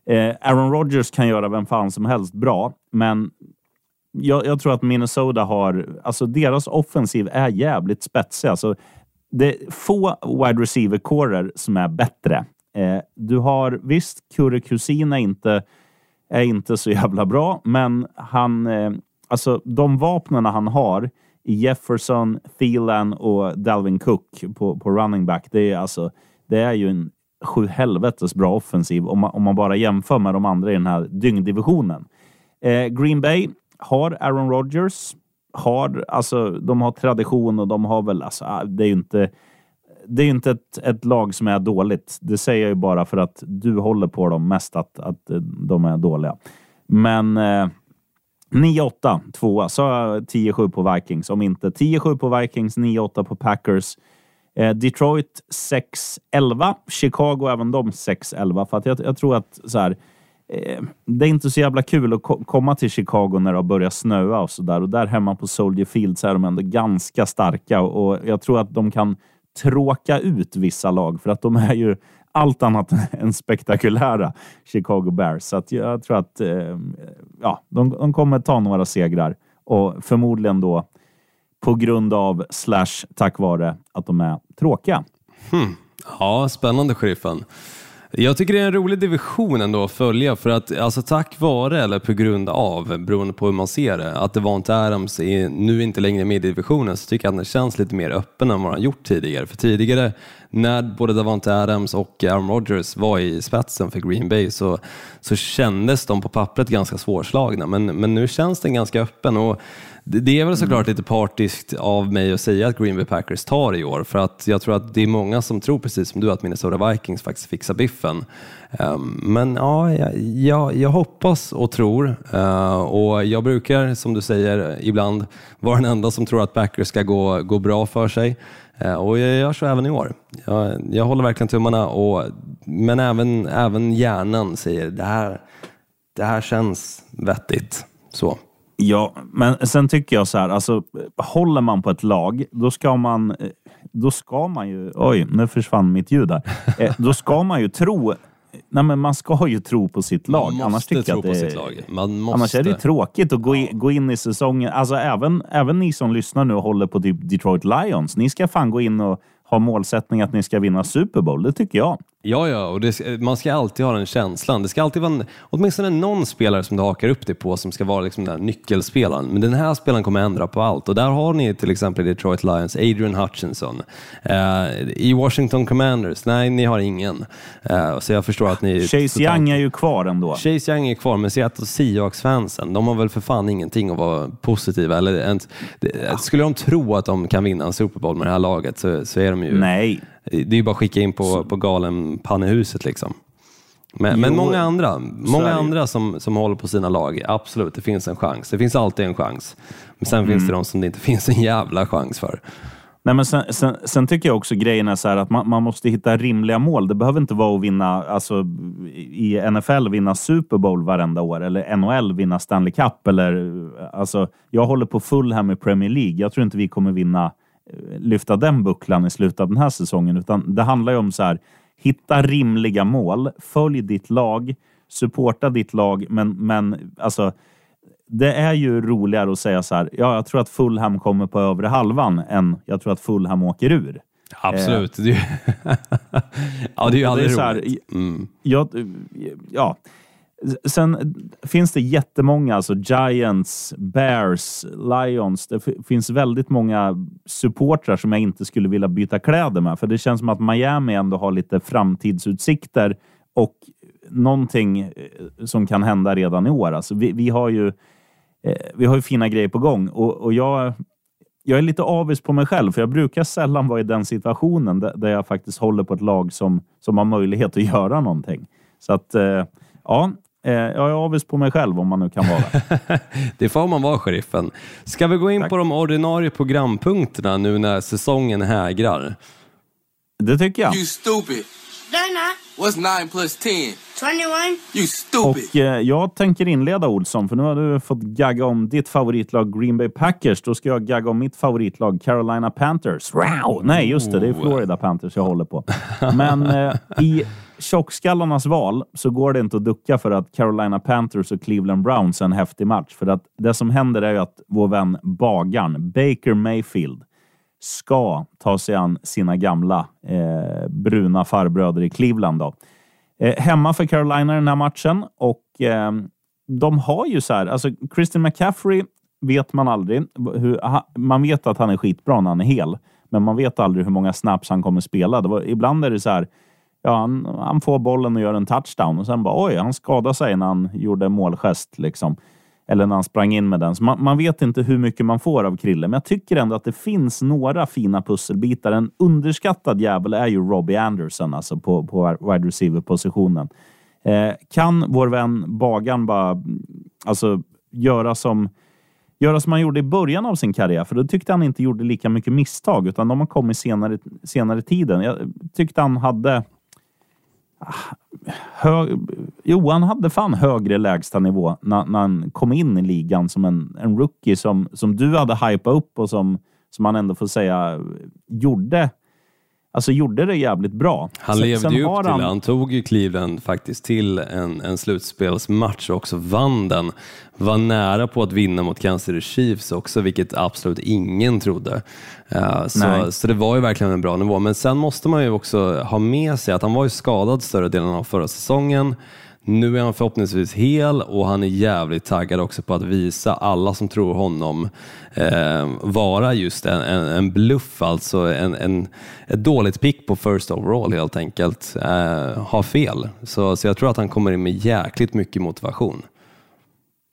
Eh, Aaron Rodgers kan göra vem fan som helst bra, men jag, jag tror att Minnesota har... Alltså deras offensiv är jävligt spetsig. Alltså, det är få wide receiver-kårer som är bättre. Eh, du har visst, Kurre Kusin är inte, är inte så jävla bra, men han... Eh, alltså de vapnen han har Jefferson, Thielen och Dalvin Cook på, på running back. Det är alltså... Det är ju en sju helvetes bra offensiv om man, om man bara jämför med de andra i den här dyngdivisionen. Eh, Green Bay har Aaron Rodgers. Har, alltså, de har tradition och de har väl... Alltså, ah, det är ju inte, det är inte ett, ett lag som är dåligt. Det säger jag ju bara för att du håller på dem mest att, att de är dåliga. Men eh, 9-8, tvåa. Så 10-7 på Vikings. Om inte 10-7 på Vikings, 9-8 på Packers. Eh, Detroit 6-11. Chicago även de 6-11. För att jag, jag tror att så här, eh, det är inte så jävla kul att ko komma till Chicago när det har börjat snöa och så där. Och där hemma på Soldier Field så är de ändå ganska starka och jag tror att de kan tråka ut vissa lag för att de är ju allt annat än spektakulära, Chicago Bears. Så att jag tror att eh, ja, de, de kommer ta några segrar och förmodligen då på grund av slash tack vare att de är tråkiga. Hmm. Ja, spännande sheriffen. Jag tycker det är en rolig division ändå att följa för att alltså tack vare eller på grund av, beroende på hur man ser det, att Devante Adams är nu inte längre med i divisionen så tycker jag att den känns lite mer öppen än vad han gjort tidigare. För tidigare när både Davante Adams och Aaron Rodgers var i spetsen för Green Bay så, så kändes de på pappret ganska svårslagna men, men nu känns den ganska öppen. Och det är väl såklart lite partiskt av mig att säga att Green Bay Packers tar i år för att jag tror att det är många som tror precis som du att Minnesota Vikings faktiskt fixar biffen. Ehm, men ja, jag, jag hoppas och tror eh, och jag brukar som du säger ibland vara den enda som tror att Packers ska gå, gå bra för sig. Eh, och jag gör så även i år. Jag, jag håller verkligen tummarna, och, men även, även hjärnan säger det här, det här känns vettigt. Så. Ja, men sen tycker jag så här, alltså håller man på ett lag, då ska man, då ska man ju, oj, nu försvann mitt ljud där. Eh, då ska man ju tro Nej, men man ska ju tro på sitt lag. Man annars tycker tro att det, sitt lag. Man måste. Annars är det tråkigt att gå, in, gå in i säsongen. Alltså även, även ni som lyssnar nu och håller på typ Detroit Lions. Ni ska fan gå in och ha målsättning att ni ska vinna Super Bowl. Det tycker jag. Ja, ja, och det, man ska alltid ha den känslan. Det ska alltid vara en, åtminstone någon spelare som du hakar upp dig på som ska vara liksom den nyckelspelaren. Men den här spelaren kommer ändra på allt och där har ni till exempel Detroit Lions Adrian Hutchinson. Eh, I Washington Commanders, nej, ni har ingen. Eh, så jag förstår att ni... Chase. Young är ju kvar ändå. Chase Young är kvar, men Seattle Seahawks-fansen, de har väl för fan ingenting att vara positiva. Eller, en, skulle de tro att de kan vinna en Super Bowl med det här laget så, så är de ju... Nej. Det är ju bara att skicka in på, på galen pannehuset liksom. Men, jo, men många andra, många andra som, som håller på sina lag, absolut, det finns en chans. Det finns alltid en chans. Men sen mm. finns det de som det inte finns en jävla chans för. Nej, men sen, sen, sen, tycker jag också grejen är så här att man, man, måste hitta rimliga mål. Det behöver inte vara att vinna, alltså i NFL vinna Super Bowl varenda år eller NHL vinna Stanley Cup eller alltså. Jag håller på full här med Premier League. Jag tror inte vi kommer vinna lyfta den bucklan i slutet av den här säsongen, utan det handlar ju om så här, hitta rimliga mål, följ ditt lag, supporta ditt lag, men, men alltså, det är ju roligare att säga så här, ja, jag tror att Fulham kommer på övre halvan än jag tror att Fulham åker ur. Absolut. Eh, ja, det är ju aldrig roligt. Mm. Ja, ja, Sen finns det jättemånga, alltså Giants, Bears, Lions. Det finns väldigt många supportrar som jag inte skulle vilja byta kläder med. För det känns som att Miami ändå har lite framtidsutsikter och någonting eh, som kan hända redan i år. Alltså vi, vi har ju eh, vi har ju fina grejer på gång och, och jag, jag är lite avis på mig själv, för jag brukar sällan vara i den situationen där, där jag faktiskt håller på ett lag som, som har möjlighet att göra någonting. Så att, eh, ja, Eh, jag är avis på mig själv om man nu kan vara. det får man vara, sheriffen. Ska vi gå in Tack. på de ordinarie programpunkterna nu när säsongen hägrar? Det tycker jag. You stupid. What's 9 plus 10? 21. You stupid. Och eh, jag tänker inleda Olsson, för nu har du fått gagga om ditt favoritlag Green Bay Packers. Då ska jag gagga om mitt favoritlag Carolina Panthers. Wow! Nej, just det. Det är Florida Panthers jag håller på. Men eh, i tjockskallarnas val så går det inte att ducka för att Carolina Panthers och Cleveland Browns är en häftig match. För att det som händer är ju att vår vän bagan Baker Mayfield, ska ta sig an sina gamla eh, bruna farbröder i Cleveland. Då. Eh, hemma för Carolina den här matchen och eh, de har ju så här, alltså Christian McCaffrey vet man aldrig. Hur, man vet att han är skitbra när han är hel, men man vet aldrig hur många snaps han kommer spela. Var, ibland är det så här, ja, han, han, får bollen och gör en touchdown och sen bara oj, han skadade sig när han gjorde målgest. Liksom. Eller när han sprang in med den. Så man, man, vet inte hur mycket man får av Krille, men jag tycker ändå att det finns några fina pusselbitar. En underskattad jävel är ju Robbie Anderson, alltså på, på wide receiver-positionen. Eh, kan vår vän Bagan bara alltså, göra som göra som han gjorde i början av sin karriär, för då tyckte han inte gjorde lika mycket misstag, utan de har kommit senare, senare tiden. Jag tyckte han hade Ah, hö, Johan hade fan högre lägstanivå när, när han kom in i ligan som en, en rookie som, som du hade hypat upp och som, som man ändå får säga gjorde alltså gjorde det jävligt bra. Han sen, levde sen ju upp till han... Han tog ju Cleveland faktiskt till en, en slutspelsmatch och också vann den. Var nära på att vinna mot Kansas City Chiefs också, vilket absolut ingen trodde. Uh, så, så det var ju verkligen en bra nivå. Men sen måste man ju också ha med sig att han var ju skadad större delen av förra säsongen. Nu är han förhoppningsvis hel och han är jävligt taggad också på att visa alla som tror honom eh, vara just en, en, en bluff, alltså en, en, ett dåligt pick på first overall helt enkelt. Eh, har fel. Så, så jag tror att han kommer in med jäkligt mycket motivation.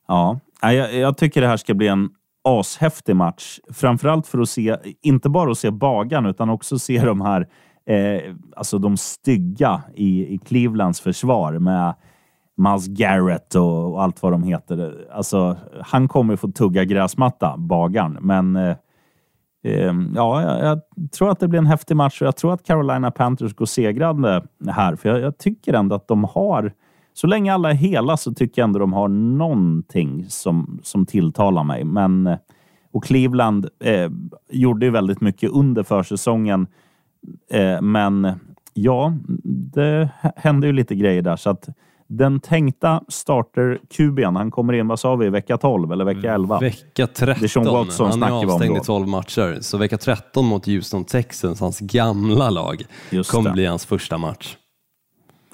Ja, jag, jag tycker det här ska bli en ashäftig match. Framförallt för att se, inte bara att se Bagan utan också se de här eh, alltså de stygga i, i Clevelands försvar med Miles Garrett och, och, allt vad de heter. Alltså, han kommer få tugga gräsmatta, bagaren. Men eh, eh, ja, jag, jag, tror att det blir en häftig match och jag tror att Carolina Panthers går segrande här. För jag, jag, tycker ändå att de har, så länge alla är hela så tycker jag ändå de har någonting som, som tilltalar mig. Men, eh, och Cleveland eh, gjorde ju väldigt mycket under försäsongen. Eh, men ja, det hände ju lite grejer där. så att den tänkta starter QB'n, han kommer in, vad sa vi, vecka 12 eller vecka 11? Vecka 13. Watson han är avstängd i 12 matcher. Så vecka 13 mot Houston Texans, hans gamla lag, Just kommer det. bli hans första match.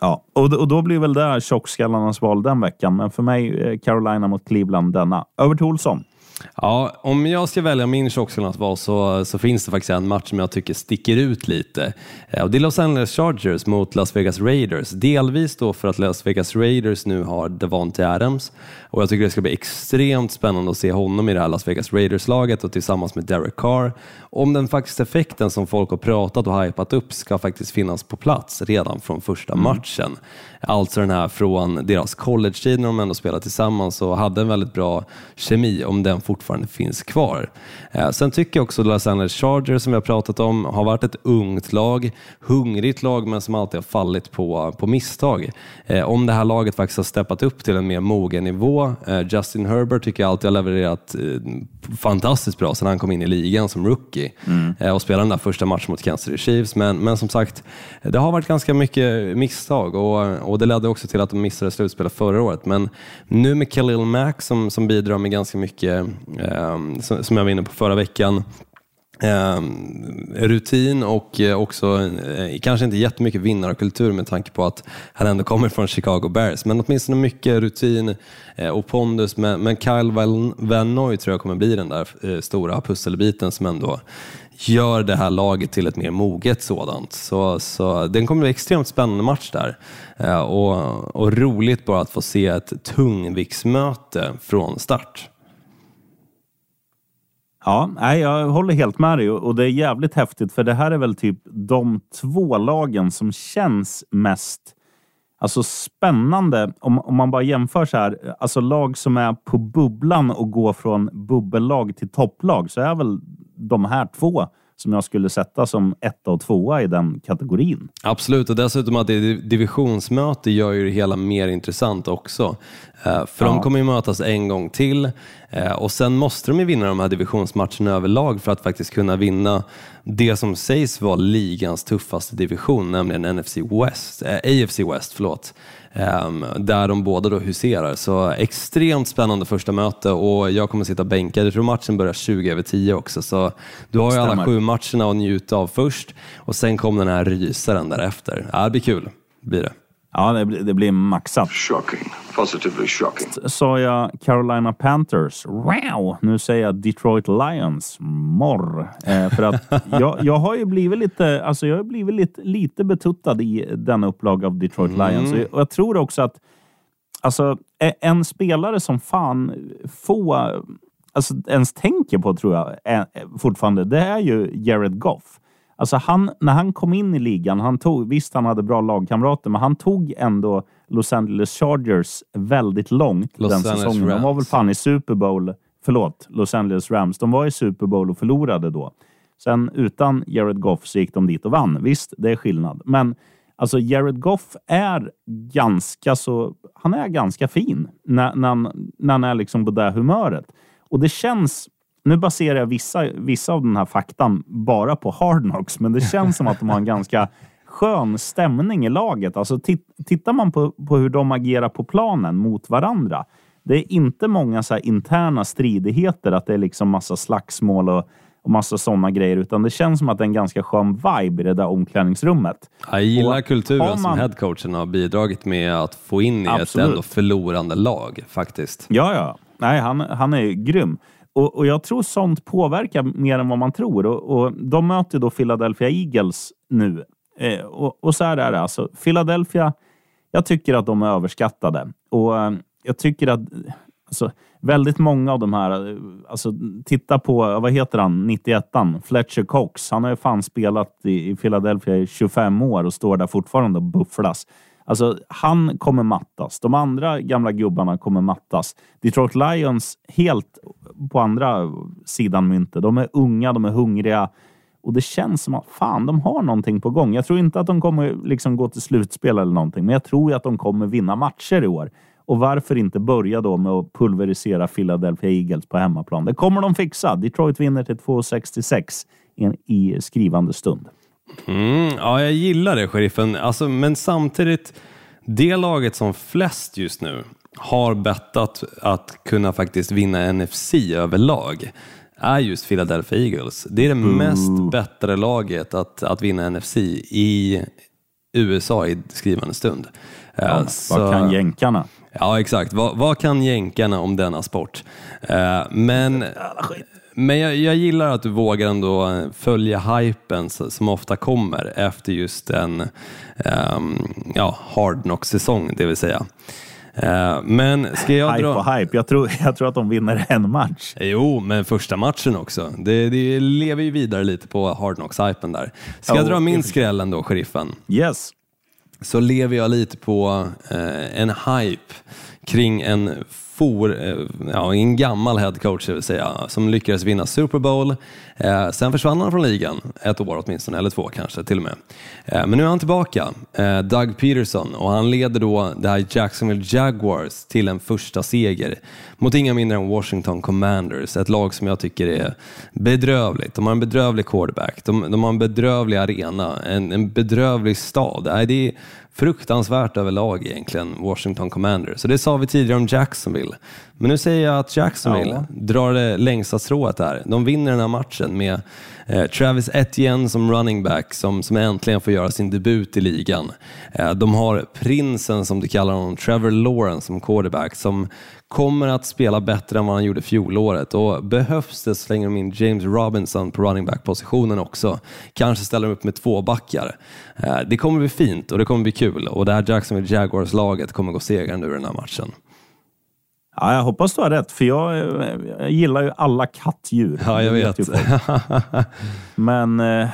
Ja, och, och då blir väl det tjockskallarnas val den veckan. Men för mig, eh, Carolina mot Cleveland denna. Över till Olsson. Ja, om jag ska välja min val så, så finns det faktiskt en match som jag tycker sticker ut lite. Eh, och det är Los Angeles Chargers mot Las Vegas Raiders. Delvis då för att Las Vegas Raiders nu har Devonte Adams och jag tycker det ska bli extremt spännande att se honom i det här Las Vegas Raiders-laget och tillsammans med Derek Carr. Om den faktiskt effekten som folk har pratat och hypat upp ska faktiskt finnas på plats redan från första mm. matchen. Alltså den här från deras college-tid när de ändå spelade tillsammans och hade en väldigt bra kemi, om den fortfarande finns kvar. Eh, sen tycker jag också Los Angeles Chargers som vi har pratat om har varit ett ungt lag, hungrigt lag men som alltid har fallit på, på misstag. Eh, om det här laget faktiskt har steppat upp till en mer mogen nivå. Eh, Justin Herbert tycker jag alltid har levererat fantastiskt bra sedan han kom in i ligan som rookie mm. och spelade den där första matchen mot Kansas City Chiefs. Men, men som sagt, det har varit ganska mycket misstag och och det ledde också till att de missade slutspelet förra året. Men nu med Khalil Mack som, som bidrar med ganska mycket, eh, som, som jag var inne på förra veckan, Eh, rutin och eh, också eh, kanske inte jättemycket vinnarkultur med tanke på att han ändå kommer från Chicago Bears, men åtminstone mycket rutin eh, och pondus. Men, men Kyle Van Noy tror jag kommer bli den där eh, stora pusselbiten som ändå gör det här laget till ett mer moget sådant. Så, så den kommer bli extremt spännande match där. Eh, och, och roligt bara att få se ett tungviktsmöte från start. Ja, nej, jag håller helt med dig och det är jävligt häftigt för det här är väl typ de två lagen som känns mest alltså spännande om, om man bara jämför så här. Alltså lag som är på bubblan och går från bubbellag till topplag så är väl de här två som jag skulle sätta som etta och tvåa i den kategorin. Absolut, och dessutom att det är divisionsmöte gör ju det hela mer intressant också. Eh, för ja. de kommer ju mötas en gång till eh, och sen måste de ju vinna de här divisionsmatcherna överlag för att faktiskt kunna vinna det som sägs vara ligans tuffaste division, nämligen NFC West, äh, AFC West. Förlåt. Um, där de båda då huserar. Så extremt spännande första möte och jag kommer sitta bänkad. Jag tror matchen börjar 20 över 10 också, så du har ju alla sju matcherna att njuta av först och sen kommer den här rysaren därefter. Ja, det blir kul, blir det. Ja, det, blir, det blir maxat. Shocking. Positively shocking. Sa jag Carolina Panthers? Wow! Nu säger jag Detroit Lions. Morr. Eh, för att jag, jag har ju blivit lite, alltså jag har blivit lite, lite betuttad i denna upplaga av Detroit mm. Lions. Och jag, och jag tror också att alltså, en spelare som fan få alltså, ens tänker på, tror jag, är, fortfarande, det är ju Jared Goff. Alltså han, när han kom in i ligan, han tog, visst han hade bra lagkamrater, men han tog ändå Los Angeles Chargers väldigt långt Los den Angeles säsongen. Rams. De var väl fan i Super Bowl, förlåt, Los Angeles Rams. De var i Super Bowl och förlorade då. Sen utan Jared Goff så gick de dit och vann. Visst, det är skillnad. Men alltså Jared Goff är ganska så, han är ganska fin när, när, han, när han är liksom på det humöret. Och det känns nu baserar jag vissa, vissa av den här faktan bara på Hardnox, men det känns som att de har en ganska skön stämning i laget. Alltså, tittar man på, på hur de agerar på planen mot varandra. Det är inte många så interna stridigheter, att det är liksom massa slagsmål och, och massa sådana grejer, utan det känns som att det är en ganska skön vibe i det där omklädningsrummet. Jag gillar och kulturen man... som headcoachen har bidragit med att få in i Absolut. ett ändå förlorande lag faktiskt. Ja, ja. Nej, han, han är grym. Och, och, jag tror sånt påverkar mer än vad man tror. Och, och de möter då Philadelphia Eagles nu. Eh, och, och, så här är det alltså. Philadelphia, jag tycker att de är överskattade. Och eh, jag tycker att alltså, väldigt många av de här, eh, alltså titta på, eh, vad heter han, 91an, Fletcher Cox. Han har ju fan spelat i, i Philadelphia i 25 år och står där fortfarande och bufflas. Alltså, han kommer mattas. De andra gamla gubbarna kommer mattas. Detroit Lions, helt på andra sidan myntet. De är unga, de är hungriga och det känns som att fan, de har någonting på gång. Jag tror inte att de kommer liksom gå till slutspel eller någonting, men jag tror att de kommer vinna matcher i år. Och varför inte börja då med att pulverisera Philadelphia Eagles på hemmaplan? Det kommer de fixa. Detroit vinner till 2,66 i skrivande stund. Mm, ja, jag gillar det, sheriffen. Alltså, men samtidigt, det laget som flest just nu har bettat att kunna faktiskt vinna NFC överlag är just Philadelphia Eagles. Det är det mm. mest bättre laget att, att vinna NFC i USA i skrivande stund. Ja, Så, vad kan jänkarna? Ja, exakt. Vad, vad, kan jänkarna om denna sport? Uh, men men jag, jag, gillar att du vågar ändå följa hypen som ofta kommer efter just en um, ja, hard knock-säsong, det vill säga. Uh, men ska jag hype dra... och hype. Jag tror, jag tror att de vinner en match. Jo, men första matchen också. Det, det lever ju vidare lite på hard knocks-hypen där. Ska oh, jag dra min skräll ändå, sheriffen? Yes. Så lever jag lite på uh, en hype kring en for, eh, ja, en gammal headcoach, det vill säga, som lyckades vinna Super Bowl. Eh, sen försvann han från ligan, ett år åtminstone, eller två kanske till och med. Eh, men nu är han tillbaka, eh, Doug Peterson, och han leder då det här Jacksonville Jaguars till en första seger mot inga mindre än Washington Commanders, ett lag som jag tycker är bedrövligt. De har en bedrövlig quarterback, de, de har en bedrövlig arena, en, en bedrövlig stad. det är fruktansvärt överlag egentligen, Washington Commanders. Så det sa vi tidigare om Jacksonville. Men nu säger jag att Jacksonville ja. drar det längsta strået här. De vinner den här matchen med eh, Travis Etienne som running back som, som äntligen får göra sin debut i ligan. Eh, de har prinsen, som de kallar honom, Trevor Lawrence som quarterback som kommer att spela bättre än vad han gjorde fjolåret och behövs det slänger de in James Robinson på running back-positionen också. Kanske ställer de upp med två backar. Eh, det kommer bli fint och det kommer bli kul och det här Jacksonville Jaguars-laget kommer gå segrande ur den här matchen. Ja, jag hoppas du har rätt, för jag, jag gillar ju alla kattdjur. Ja, jag vet. Men eh,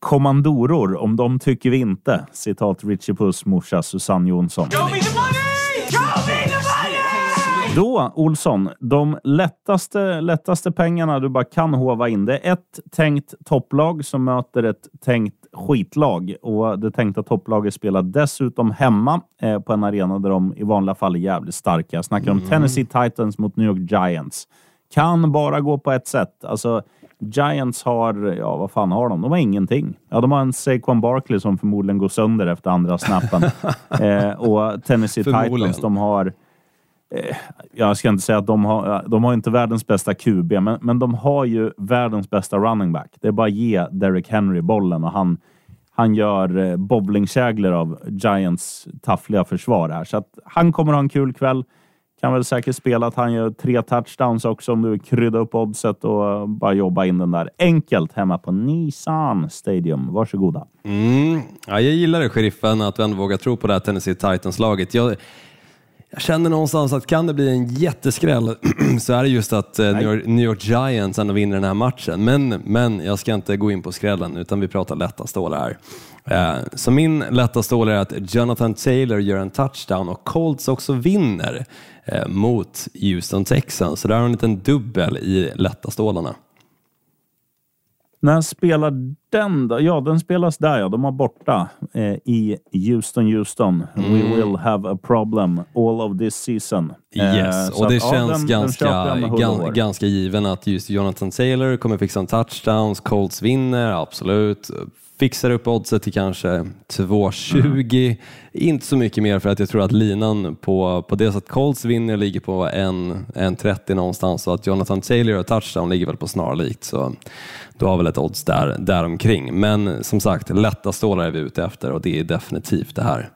kommandoror, om de tycker vi inte. Citat Richie Puss morsa Susanne Jonsson. Då, Olsson, de lättaste, lättaste pengarna du bara kan hova in. Det är ett tänkt topplag som möter ett tänkt skitlag. Och Det tänkta topplaget spelar dessutom hemma eh, på en arena där de i vanliga fall är jävligt starka. Jag snackar om mm. Tennessee Titans mot New York Giants. Kan bara gå på ett sätt. Alltså, Giants har, ja vad fan har de? De har ingenting. Ja, de har en Saquon Barkley som förmodligen går sönder efter andra snappen. eh, och Tennessee Titans, de har Eh, jag ska inte säga att de har, eh, de har inte världens bästa QB, men, men de har ju världens bästa running back. Det är bara att ge Derrick Henry bollen och han, han gör eh, bowlingkäglor av Giants taffliga försvar här. Så att han kommer ha en kul kväll. Kan väl säkert spela att han gör tre touchdowns också om du vill krydda upp oddset och bara jobba in den där enkelt hemma på Nissan Stadium. Varsågoda. Mm. Ja, jag gillar det, sheriffen, att du ändå vågar tro på det här Tennessee Titans-laget. Jag, jag känner någonstans att kan det bli en jätteskräll så är det just att eh, New York, New York, Giants ändå vinner den här matchen. Men, men jag ska inte gå in på skrällen utan vi pratar lätta stålar här. Eh, så min lätta stål är att Jonathan Taylor gör en touchdown och Colts också vinner eh, mot Houston Texans. Så där har en liten dubbel i lätta stålarna. När spelar den då? Ja, den spelas där ja. De har borta eh, i Houston, Houston. Mm. We will have a problem all of this season. Yes, eh, och det att, känns ja, den, ganska, den gan, ganska given att just Jonathan Taylor kommer fixa en touchdowns, Colts vinner, absolut fixar upp oddset till kanske 2,20. Mm. Inte så mycket mer för att jag tror att linan på, på det att Colts vinner ligger på 1,30 någonstans och att Jonathan Taylor och touchdown ligger väl på snarlikt. Så du har väl ett odds där, däromkring. Men som sagt, lätta stålar är vi ute efter och det är definitivt det här.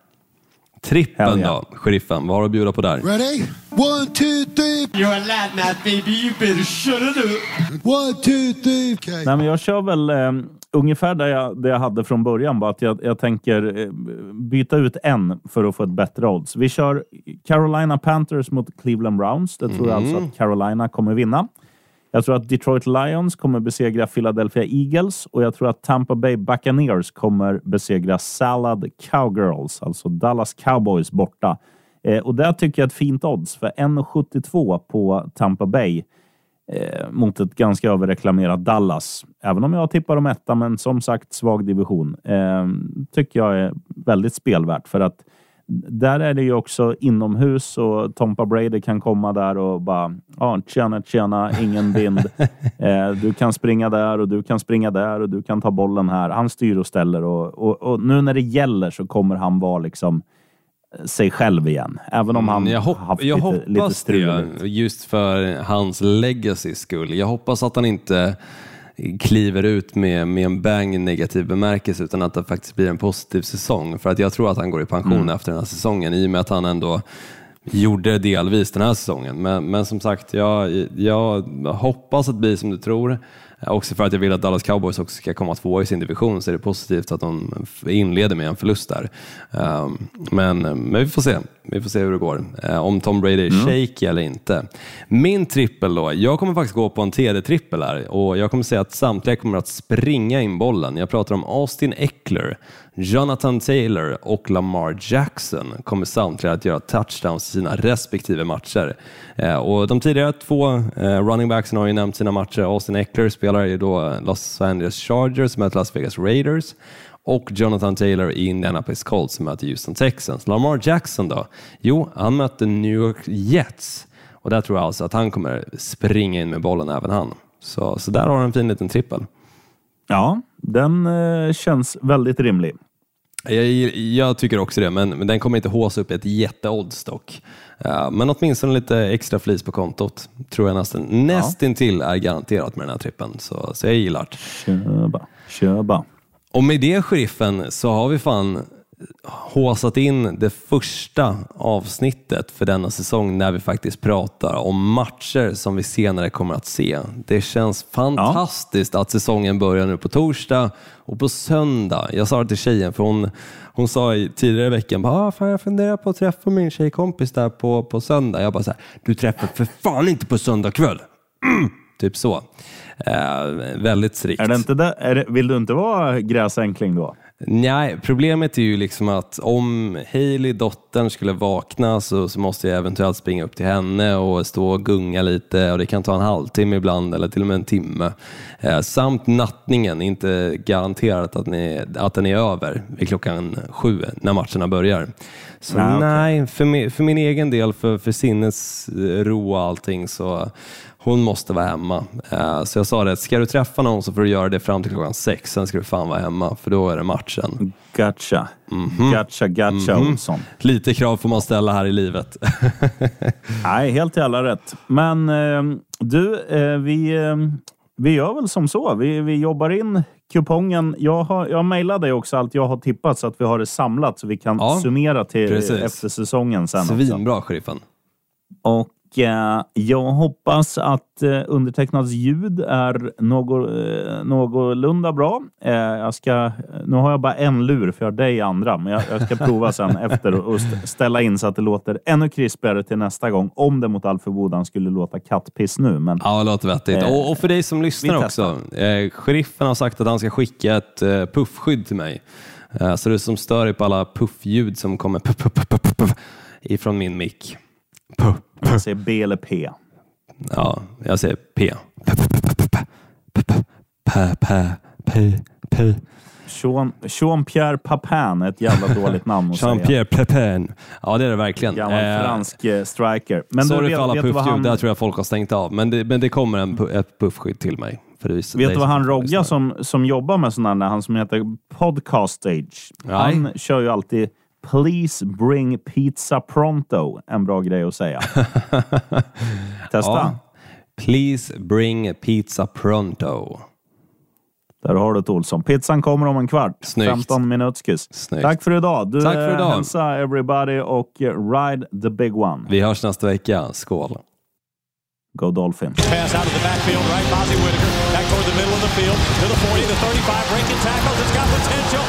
Trippen yeah. då, sheriffen. Vad har du att bjuda på där? Ready? One, two, three. You're a lad now baby, you better shut it up. One, two, three. Okay. Nej, men jag kör väl eh, ungefär det jag, det jag hade från början. Bara att jag, jag tänker eh, byta ut en för att få ett bättre odds. Vi kör Carolina Panthers mot Cleveland Browns. Det tror mm. jag alltså att Carolina kommer vinna. Jag tror att Detroit Lions kommer besegra Philadelphia Eagles och jag tror att Tampa Bay Buccaneers kommer besegra Salad Cowgirls, alltså Dallas Cowboys borta. Eh, och där tycker jag ett fint odds för 1,72 på Tampa Bay eh, mot ett ganska överreklamerat Dallas. Även om jag tippar om etta, men som sagt svag division. Eh, tycker jag är väldigt spelvärt för att där är det ju också inomhus och Tompa Brady kan komma där och bara ja, tjena, tjena, ingen vind. eh, du kan springa där och du kan springa där och du kan ta bollen här. Han styr och ställer och, och, och nu när det gäller så kommer han vara liksom sig själv igen. Även om mm, han jag hopp, haft jag lite, lite strul. det, just för hans legacy skull. Jag hoppas att han inte kliver ut med, med en bang i negativ bemärkelse utan att det faktiskt blir en positiv säsong. För att jag tror att han går i pension mm. efter den här säsongen i och med att han ändå gjorde delvis den här säsongen. Men, men som sagt, jag, jag hoppas att det blir som du tror. Också för att jag vill att Dallas Cowboys också ska komma två i sin division så är det positivt att de inleder med en förlust där. Ehm, men, men vi får se. Vi får se hur det går. Eh, om Tom Brady är mm. shaky eller inte. Min trippel då. Jag kommer faktiskt gå på en TD-trippel här och jag kommer säga att samtliga kommer att springa in bollen. Jag pratar om Austin Eckler, Jonathan Taylor och Lamar Jackson kommer samtliga att göra touchdowns i sina respektive matcher. Eh, och de tidigare två eh, running backsen har ju nämnt sina matcher. Austin Eckler spelar ju då Los Angeles Chargers möter Las Vegas Raiders och Jonathan Taylor i Indianapolis Colts som möter Houston Texans. Lamar Jackson då? Jo, han möter New York Jets och där tror jag alltså att han kommer springa in med bollen även han. Så, så där har han en fin liten trippel. Ja, den eh, känns väldigt rimlig. Jag, jag, tycker också det, men, men den kommer inte håsa upp ett jätteodds dock. Uh, men åtminstone lite extra flis på kontot tror jag nästan ja. nästintill är garanterat med den här trippen. Så, så jag gillar det. Kör bara. Och med det sheriffen så har vi fan håsat in det första avsnittet för denna säsong när vi faktiskt pratar om matcher som vi senare kommer att se. Det känns fantastiskt ja. att säsongen börjar nu på torsdag och på söndag. Jag sa det till tjejen för hon, hon sa tidigare i veckan ah, fan, jag funderar på att träffa min tjejkompis där på, på söndag. Jag bara så här, du träffar för fan inte på söndag kväll. Mm. Typ så. Eh, väldigt strikt. Är det inte det, är det, vill du inte vara gräsänkling då? Nej, problemet är ju liksom att om Hailey, dottern, skulle vakna så, så måste jag eventuellt springa upp till henne och stå och gunga lite och det kan ta en halvtimme ibland eller till och med en timme. Eh, samt nattningen, inte garanterat att, ni, att den är över vid klockan sju när matcherna börjar. Så nej, nej för, min, för min egen del, för, för sinnesro och allting så hon måste vara hemma. Eh, så jag sa det, ska du träffa någon så får du göra det fram till klockan sex, sen ska du fan vara hemma, för då är det matchen. Gotcha. Mm -hmm. Gotcha, gotcha mm -hmm. Olsson. Lite krav får man ställa här i livet. Nej, helt jävla rätt. Men eh, du, eh, vi, eh, vi gör väl som så. Vi, vi jobbar in kupongen. Jag har, jag mejlade dig också allt jag har tippat så att vi har det samlat så vi kan ja, summera till precis. efter säsongen sen. Svinbra, sheriffen. Och jag hoppas att eh, undertecknads ljud är något, eh, någorlunda bra. Jag ska, nu har jag bara en lur för jag har dig andra, men jag, jag ska prova sen efter och ställa in så att det låter ännu krispigare till nästa gång. Om det mot all förmodan skulle låta kattpiss nu. Men, ja, det låter vettigt. Eh, och, och, för dig som lyssnar också. Eh, sheriffen har sagt att han ska skicka ett eh, puffskydd till mig. Eh, så du som stör dig på alla puffljud som kommer puff, puff, puff, puff, ifrån min mick. Jag säger B eller P. Ja, jag säger P. P. Jean-Pierre Papin, ett jävla dåligt namn att säga. Jean-Pierre Papin. Ja, det är det verkligen. Gammal eh, fransk eh, striker. Men sorry du vet, för alla puffljud, han... där tror jag folk har stängt av. Men det, men det kommer en, ett puffskydd till mig. För vet du vad han Rogga som, som jobbar med sådana han som heter Podcast Stage. Han kör ju alltid Please bring pizza pronto. En bra grej att säga. Testa. Ja. Please bring pizza pronto. Där har du det Olsson. Pizzan kommer om en kvart. Snyggt. 15 minutskis. Tack för idag. Du Tack för idag. hälsa everybody och ride the big one. Vi hörs nästa vecka. Skål! Go Dolphins. Pass out of the backfield, right? Fozzie Whitaker back toward the middle of the field to the 40, the 35, breaking tackles. It's got potential.